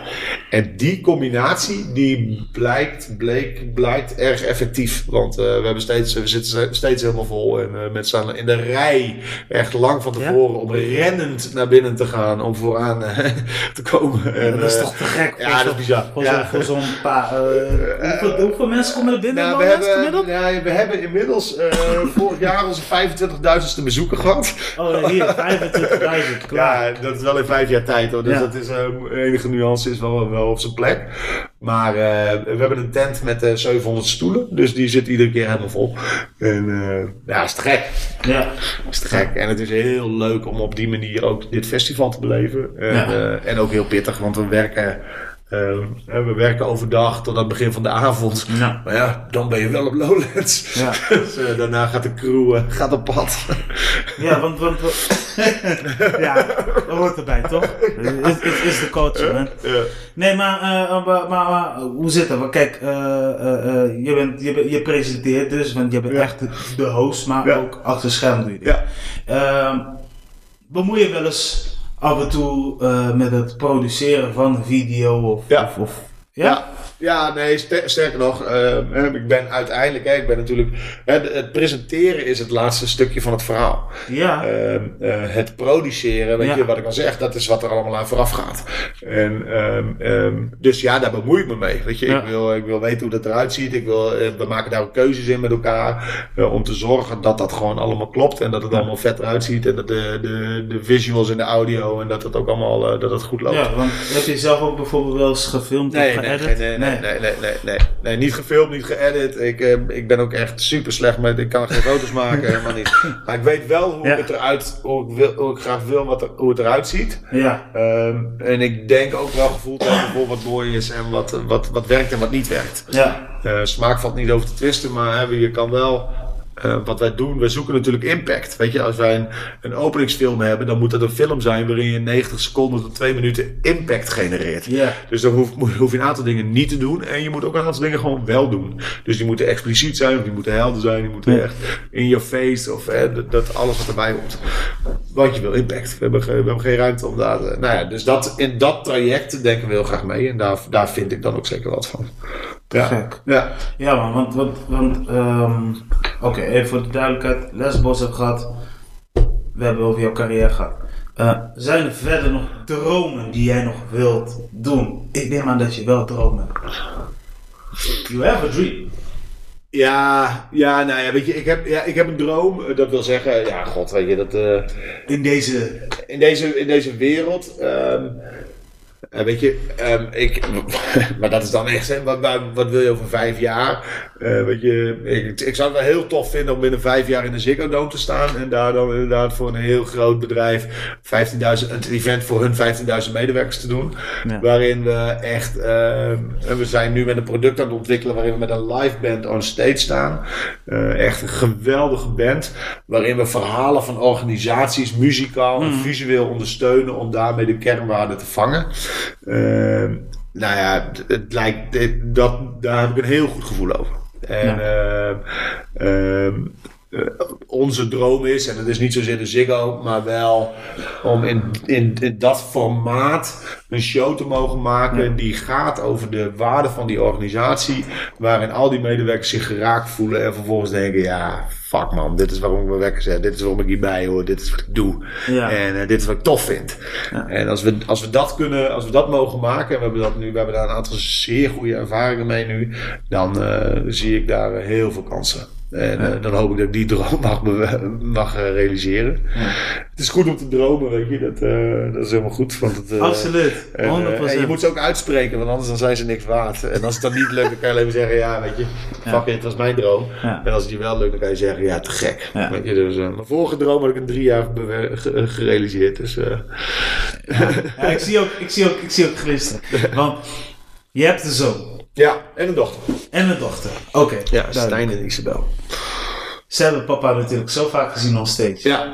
En die combinatie die blijkt, bleek, blijkt erg effectief. Want eh, we, hebben steeds, we zitten steeds helemaal vol. En uh, mensen staan in de rij echt lang van tevoren ja? om rennend naar binnen te gaan. Om vooraan te komen. En, dat is toch te gek? Ja, dat is bizar. Voor zo'n ja. zo paar... hoeveel, hoeveel, mensen komen er binnen? Nou, we, hebben, we hebben inmiddels vorig jaar onze 25.000ste bezoeker gehad. Oh, hier, 25.000. Ja, dat is wel in vijf jaar tijd hoor. Dus ja. dat is enige nuance is wel, wel op zijn plek. Maar uh, we hebben een tent met uh, 700 stoelen. Dus die zit iedere keer helemaal vol. En uh, ja, is te gek. Ja. Is te gek. En het is heel leuk om op die manier ook dit festival te beleven. En, ja. en ook heel pittig, want we werken uh, we werken overdag tot aan het begin van de avond. Ja. Maar ja, dan ben je wel op Lowlands. Ja. dus, uh, daarna gaat de crew uh, gaat op pad. ja, want, want ja, dat hoort erbij, toch? Het is, is de culture, man. Ja. Nee, maar, maar, maar, maar, hoe zit het? Kijk, je, bent, je, je presenteert dus, want je bent echt de, host, maar ook achter scherm doe je dit. Ja. Ehm, bemoei je wel eens af en toe eh, met het produceren van een video of... Ja. of, of ja? Ja, ja nee, ster- sterker nog, eh, hè, ik ben uiteindelijk, hè, ik ben natuurlijk, hè, de- het presenteren is het laatste stukje van het verhaal. Ja. Ehm, eh, het produceren, weet Ja. je wat ik al zeg, dat is wat er allemaal aan vooraf gaat. En, ehm, ehm, dus ja, daar bemoei ik me mee. Weet je, Ja. ik, wil, ik wil weten hoe dat eruit ziet. Ik wil, eh, we maken daar ook keuzes in met elkaar. eh, om te zorgen dat dat gewoon allemaal klopt. En dat het allemaal vet eruit ziet. En dat de, de, de visuals en de audio. En dat het ook allemaal eh, dat het goed loopt. ja, want heb je zelf ook bijvoorbeeld wel eens gefilmd Nee, of nee, geëdit? nee, nee, nee, nee, nee, nee, nee, nee, niet gefilmd, niet geëdit. Ik, eh, ik ben ook echt super slecht met, ik kan geen foto's maken, helemaal niet. Maar ik weet wel hoe Ja. het eruit, hoe ik, wil, hoe ik graag wil wat er, hoe het eruit ziet. Ja. Ehm, en ik denk ook wel gevoel te hebben wat mooi is en wat, wat, wat werkt en wat niet werkt. Ja. Eh, smaak valt niet over te twisten, maar hè, je kan wel. Eh, wat wij doen, wij zoeken natuurlijk impact. Weet je, als wij een, een openingsfilm hebben, dan moet dat een film zijn waarin je in 90 seconden tot 2 minuten impact genereert. Dus dan hoef, moet- hoef je een aantal dingen niet te doen. En je moet ook een aantal dingen gewoon wel doen. Dus die moeten expliciet zijn, of die moeten helder zijn, die moeten echt in your face. Of hè, dat, dat alles wat erbij hoort. Want je wil impact. We hebben, geen- we hebben geen ruimte om daar. te- Nou ja, dus dat, in dat traject denken we heel graag mee. En daar, daar vind ik dan ook zeker wat van. Ja. Gek. Ja. Ja, man, want, want, want ehm, oké, even voor de duidelijkheid. Lesbos heb gehad. We hebben over jouw carrière gehad. Eh, zijn er verder nog dromen die jij nog wilt doen? Ik neem aan dat je wel dromen hebt. You have a dream. Ja, ja, nou ja, weet je, ik heb, ja, ik heb een droom. Eh, Dat wil zeggen, ja, god, weet je, dat... eh, In deze. in deze, in deze wereld. ehm, weet je, ehm, ik, maar dat is dan echt, hè, wat, wat wil je over vijf jaar? Eh, weet je, ik, ik zou het wel heel tof vinden om binnen vijf jaar in de Ziggo Dome te staan. En daar dan inderdaad voor een heel groot bedrijf 15.000, een event voor hun 15.000 medewerkers te doen. Ja. Waarin we echt, en we zijn nu met een product aan het ontwikkelen waarin we met een live band on stage staan. Eh, echt een geweldige band. Waarin we verhalen van organisaties muzikaal en visueel ondersteunen om daarmee de kernwaarden te vangen. Nou ja, het- lijkt, dat, daar heb ik een heel goed gevoel over. En ja. uh, onze droom is, en dat is niet zozeer de Ziggo, maar wel om in, in, in dat formaat een show te mogen maken die gaat over de waarde van die organisatie, waarin al die medewerkers zich geraakt voelen en vervolgens denken, ja, fuck man, dit is waarom ik me wekker zet, dit is waarom ik hierbij hoor, dit is wat ik doe. Ja. En eh, dit is wat ik tof vind. En als we, als we dat kunnen, als we dat mogen maken, en we hebben dat nu, we hebben daar een aantal zeer goede ervaringen mee nu, dan eh, zie ik daar eh, heel veel kansen. En eh, dan hoop ik dat ik die droom mag, mag eh, realiseren. Het is goed om te dromen, weet je. Dat, eh, dat is helemaal goed. Want het, Absoluut. 100%. en, en je moet ze ook uitspreken, want anders dan zijn ze niks waard. En als het dan niet lukt, dan kan je alleen maar zeggen, ja, weet je, fuck it, het was mijn droom. En als het je wel lukt, dan kan je zeggen, ja, te gek. Weet je, dus, mijn vorige droom had ik in drie jaar gerealiseerd. Dus, ik, zie ook, ik, zie ook, ik zie ook glinsteren. Want je hebt een zoon Ja, en een dochter. en een dochter. Oké, Ja, duidelijk. Stijn en Isabel. Ze hebben papa natuurlijk zo vaak gezien on stage. Ja.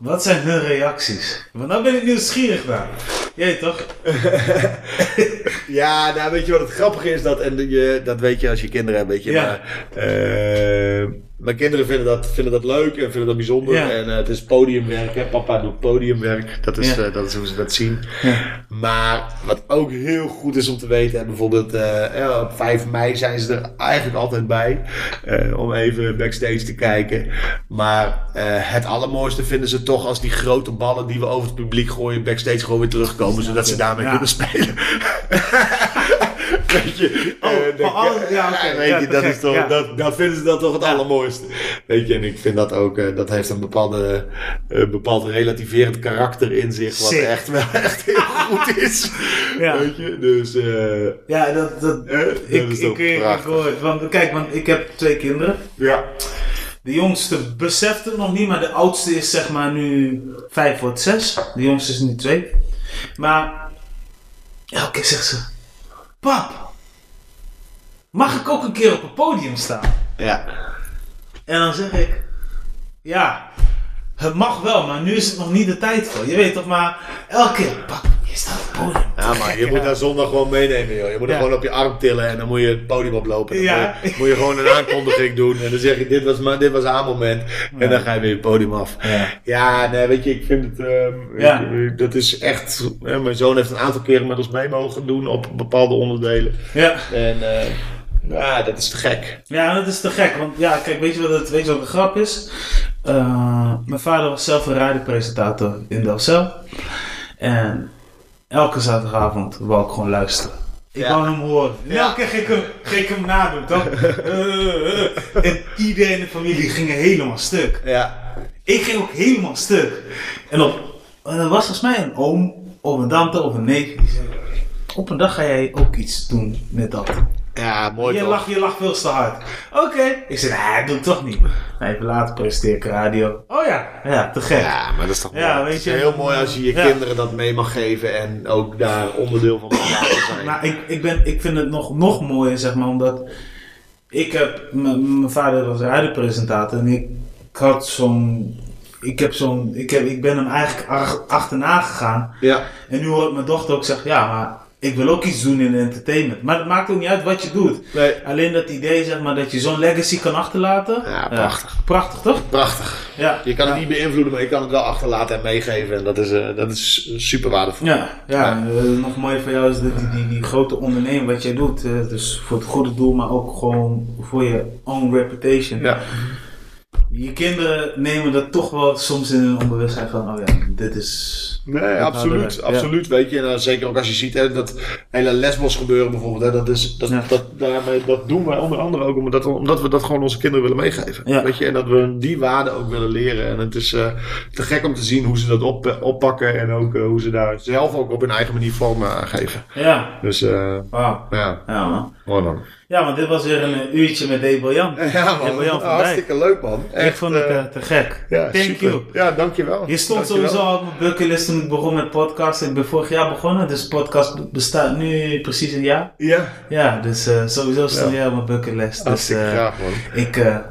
Wat zijn hun reacties? Want nou ben ik nieuwsgierig naar. Jij toch? Ja, nou weet je wat het grappige is? Dat, en je, dat weet je als je kinderen hebt, weet je. Ja. Maar, eh, mijn kinderen vinden dat, vinden dat leuk en vinden dat bijzonder. Ja. En eh, het is podiumwerk. Hè. Papa doet podiumwerk. Dat is, Ja. eh, dat is hoe ze dat zien. Ja. Maar wat ook heel goed is om te weten, hè, bijvoorbeeld eh, ja, op 5 mei zijn ze er eigenlijk altijd bij. om even backstage te kijken. Maar het allermooiste vinden ze toch als die grote ballen die we over het publiek gooien, backstage gewoon weer terugkomen. Zodat ze daarmee kunnen spelen. weet je, Oh, eh, van dan- alle- ja, oké. weet Ja, je te dat, is toch, dat, dat vinden ze dan toch het allermooiste. Weet je, en ik vind dat ook, eh, dat heeft een bepaalde, eh, bepaald relativerend karakter in zich. Wat Sick. echt wel echt heel goed is. Ja. Weet je, dus Ja, dat, dat, dat ik, is ik, ik, ik prachtig. hoor het. Want, kijk, want ik heb twee kinderen. Ja. De jongste beseft het nog niet, maar de oudste is zeg maar nu vijf wordt zes. De jongste is nu twee. Maar elke keer zegt ze: Pap, mag ik ook een keer op het podium staan? Ja. En dan zeg ik: Ja, het mag wel, maar nu is het nog niet de tijd voor. Je weet toch, maar elke keer: Pap, je staat op het podium. Ja, maar je moet daar zondag gewoon meenemen, joh. Je moet er Ja. gewoon op je arm tillen en dan moet je het podium oplopen. Dan Ja. moet, je, moet je gewoon een aankondiging doen. En dan zeg je, dit was, maar, dit was haar moment. En dan ga je weer het podium af. Ja. Ja, nee, weet je, ik vind het... ehm, Ja. dat is echt... mijn zoon heeft een aantal keren met ons mee mogen doen op bepaalde onderdelen. Ja. En eh, ja, dat is te gek. Ja, dat is te gek. Want ja, kijk, weet je wat, het, weet je wat de grap is? Eh, mijn vader was zelf een radiopresentator in Delcel. En elke zaterdagavond wou ik gewoon luisteren. Ik Ja. wou hem horen. En elke keer ging ik hem, ging ik hem nadoen, toch? Eh, eh. en iedereen in de familie ging helemaal stuk. Ja. Ik ging ook helemaal stuk. En, op, en er was volgens mij een oom, of een tante, of een neef. Die zei, op een dag ga jij ook iets doen met dat. Ja, mooi Je lacht, je lacht veel te hard. Oké. Ik zei, nee, doe het toch niet. Nou, even later presenteer ik radio. Oh ja, ja, te gek. Ja, maar dat is toch mooi. Ja, weet Het is je, heel mooi als je je ja. kinderen dat mee mag geven en ook daar onderdeel van mag zijn. Maar ik, ik, ben, ik vind het nog, nog mooier, zeg maar, omdat ik heb, mijn vader was radiopresentator en ik, ik had zo'n, ik heb zo'n, ik, heb, ik ben hem eigenlijk ach- achterna gegaan. ja. En nu hoort mijn dochter ook zeggen, ja, maar ik wil ook iets doen in entertainment. Maar het maakt ook niet uit wat je doet. Nee. Alleen dat idee, zeg maar, dat je zo'n legacy kan achterlaten. Ja, prachtig. prachtig, toch? Prachtig. Ja. Je kan het Ja. niet beïnvloeden, maar je kan het wel achterlaten en meegeven. En dat is, eh, dat is super waardevol. Ja, ja. en, eh, nog mooier voor jou is dat die, die, die grote onderneming wat jij doet. eh, dus voor het goede doel, maar ook gewoon voor je own reputation. Ja. Je kinderen nemen dat toch wel soms in hun onbewustzijn van, oh ja, dit is... Nee, absoluut. absoluut. Weet je, en dan zeker ook als je ziet hè, dat hele lesbos gebeuren bijvoorbeeld. Hè, dat, is, dat, Ja. dat, daarmee, dat doen wij onder andere ook omdat, we- omdat we dat gewoon onze kinderen willen meegeven. Ja. Weet je, en dat we die waarden ook willen leren. En het is eh, te gek om te zien hoe ze dat op, oppakken en ook eh, hoe ze daar zelf ook op hun eigen manier vorm aan geven. Ja, Dus eh, wauw. ja, Ja, man. mooi man. Ja, want dit was weer een eh, uurtje met Debo Jan. Ja man, Debo Jan van Dijk. hartstikke leuk man. Ik vond het eh, eh, te gek. ja, Thank super. you. Ja, dankjewel. Je stond Dankjewel. sowieso op mijn bucketlist toen ik begon met podcast. Ik ben vorig jaar begonnen, dus podcast bestaat nu precies een jaar. Ja, Ja, dus sowieso stond Ja. jij op mijn bucketlist. Dus hartstikke graag man. ik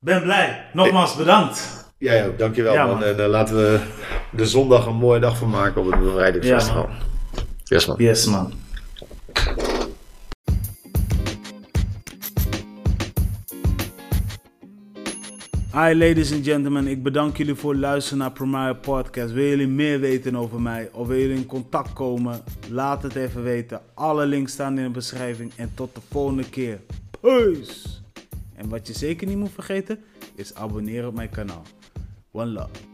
ben blij. Nogmaals bedankt. Jij ook, dankjewel Ja, man. man. En laten we de zondag een mooie dag van maken op het bevrijdingsfestival. yes man. Yes man. Hi ladies and gentlemen, ik bedank jullie voor het luisteren naar Premier Podcast. Wil jullie meer weten over mij of wil jullie in contact komen? Laat het even weten. Alle links staan in de beschrijving en tot de volgende keer. Peace! En wat je zeker niet moet vergeten is abonneren op mijn kanaal. One love.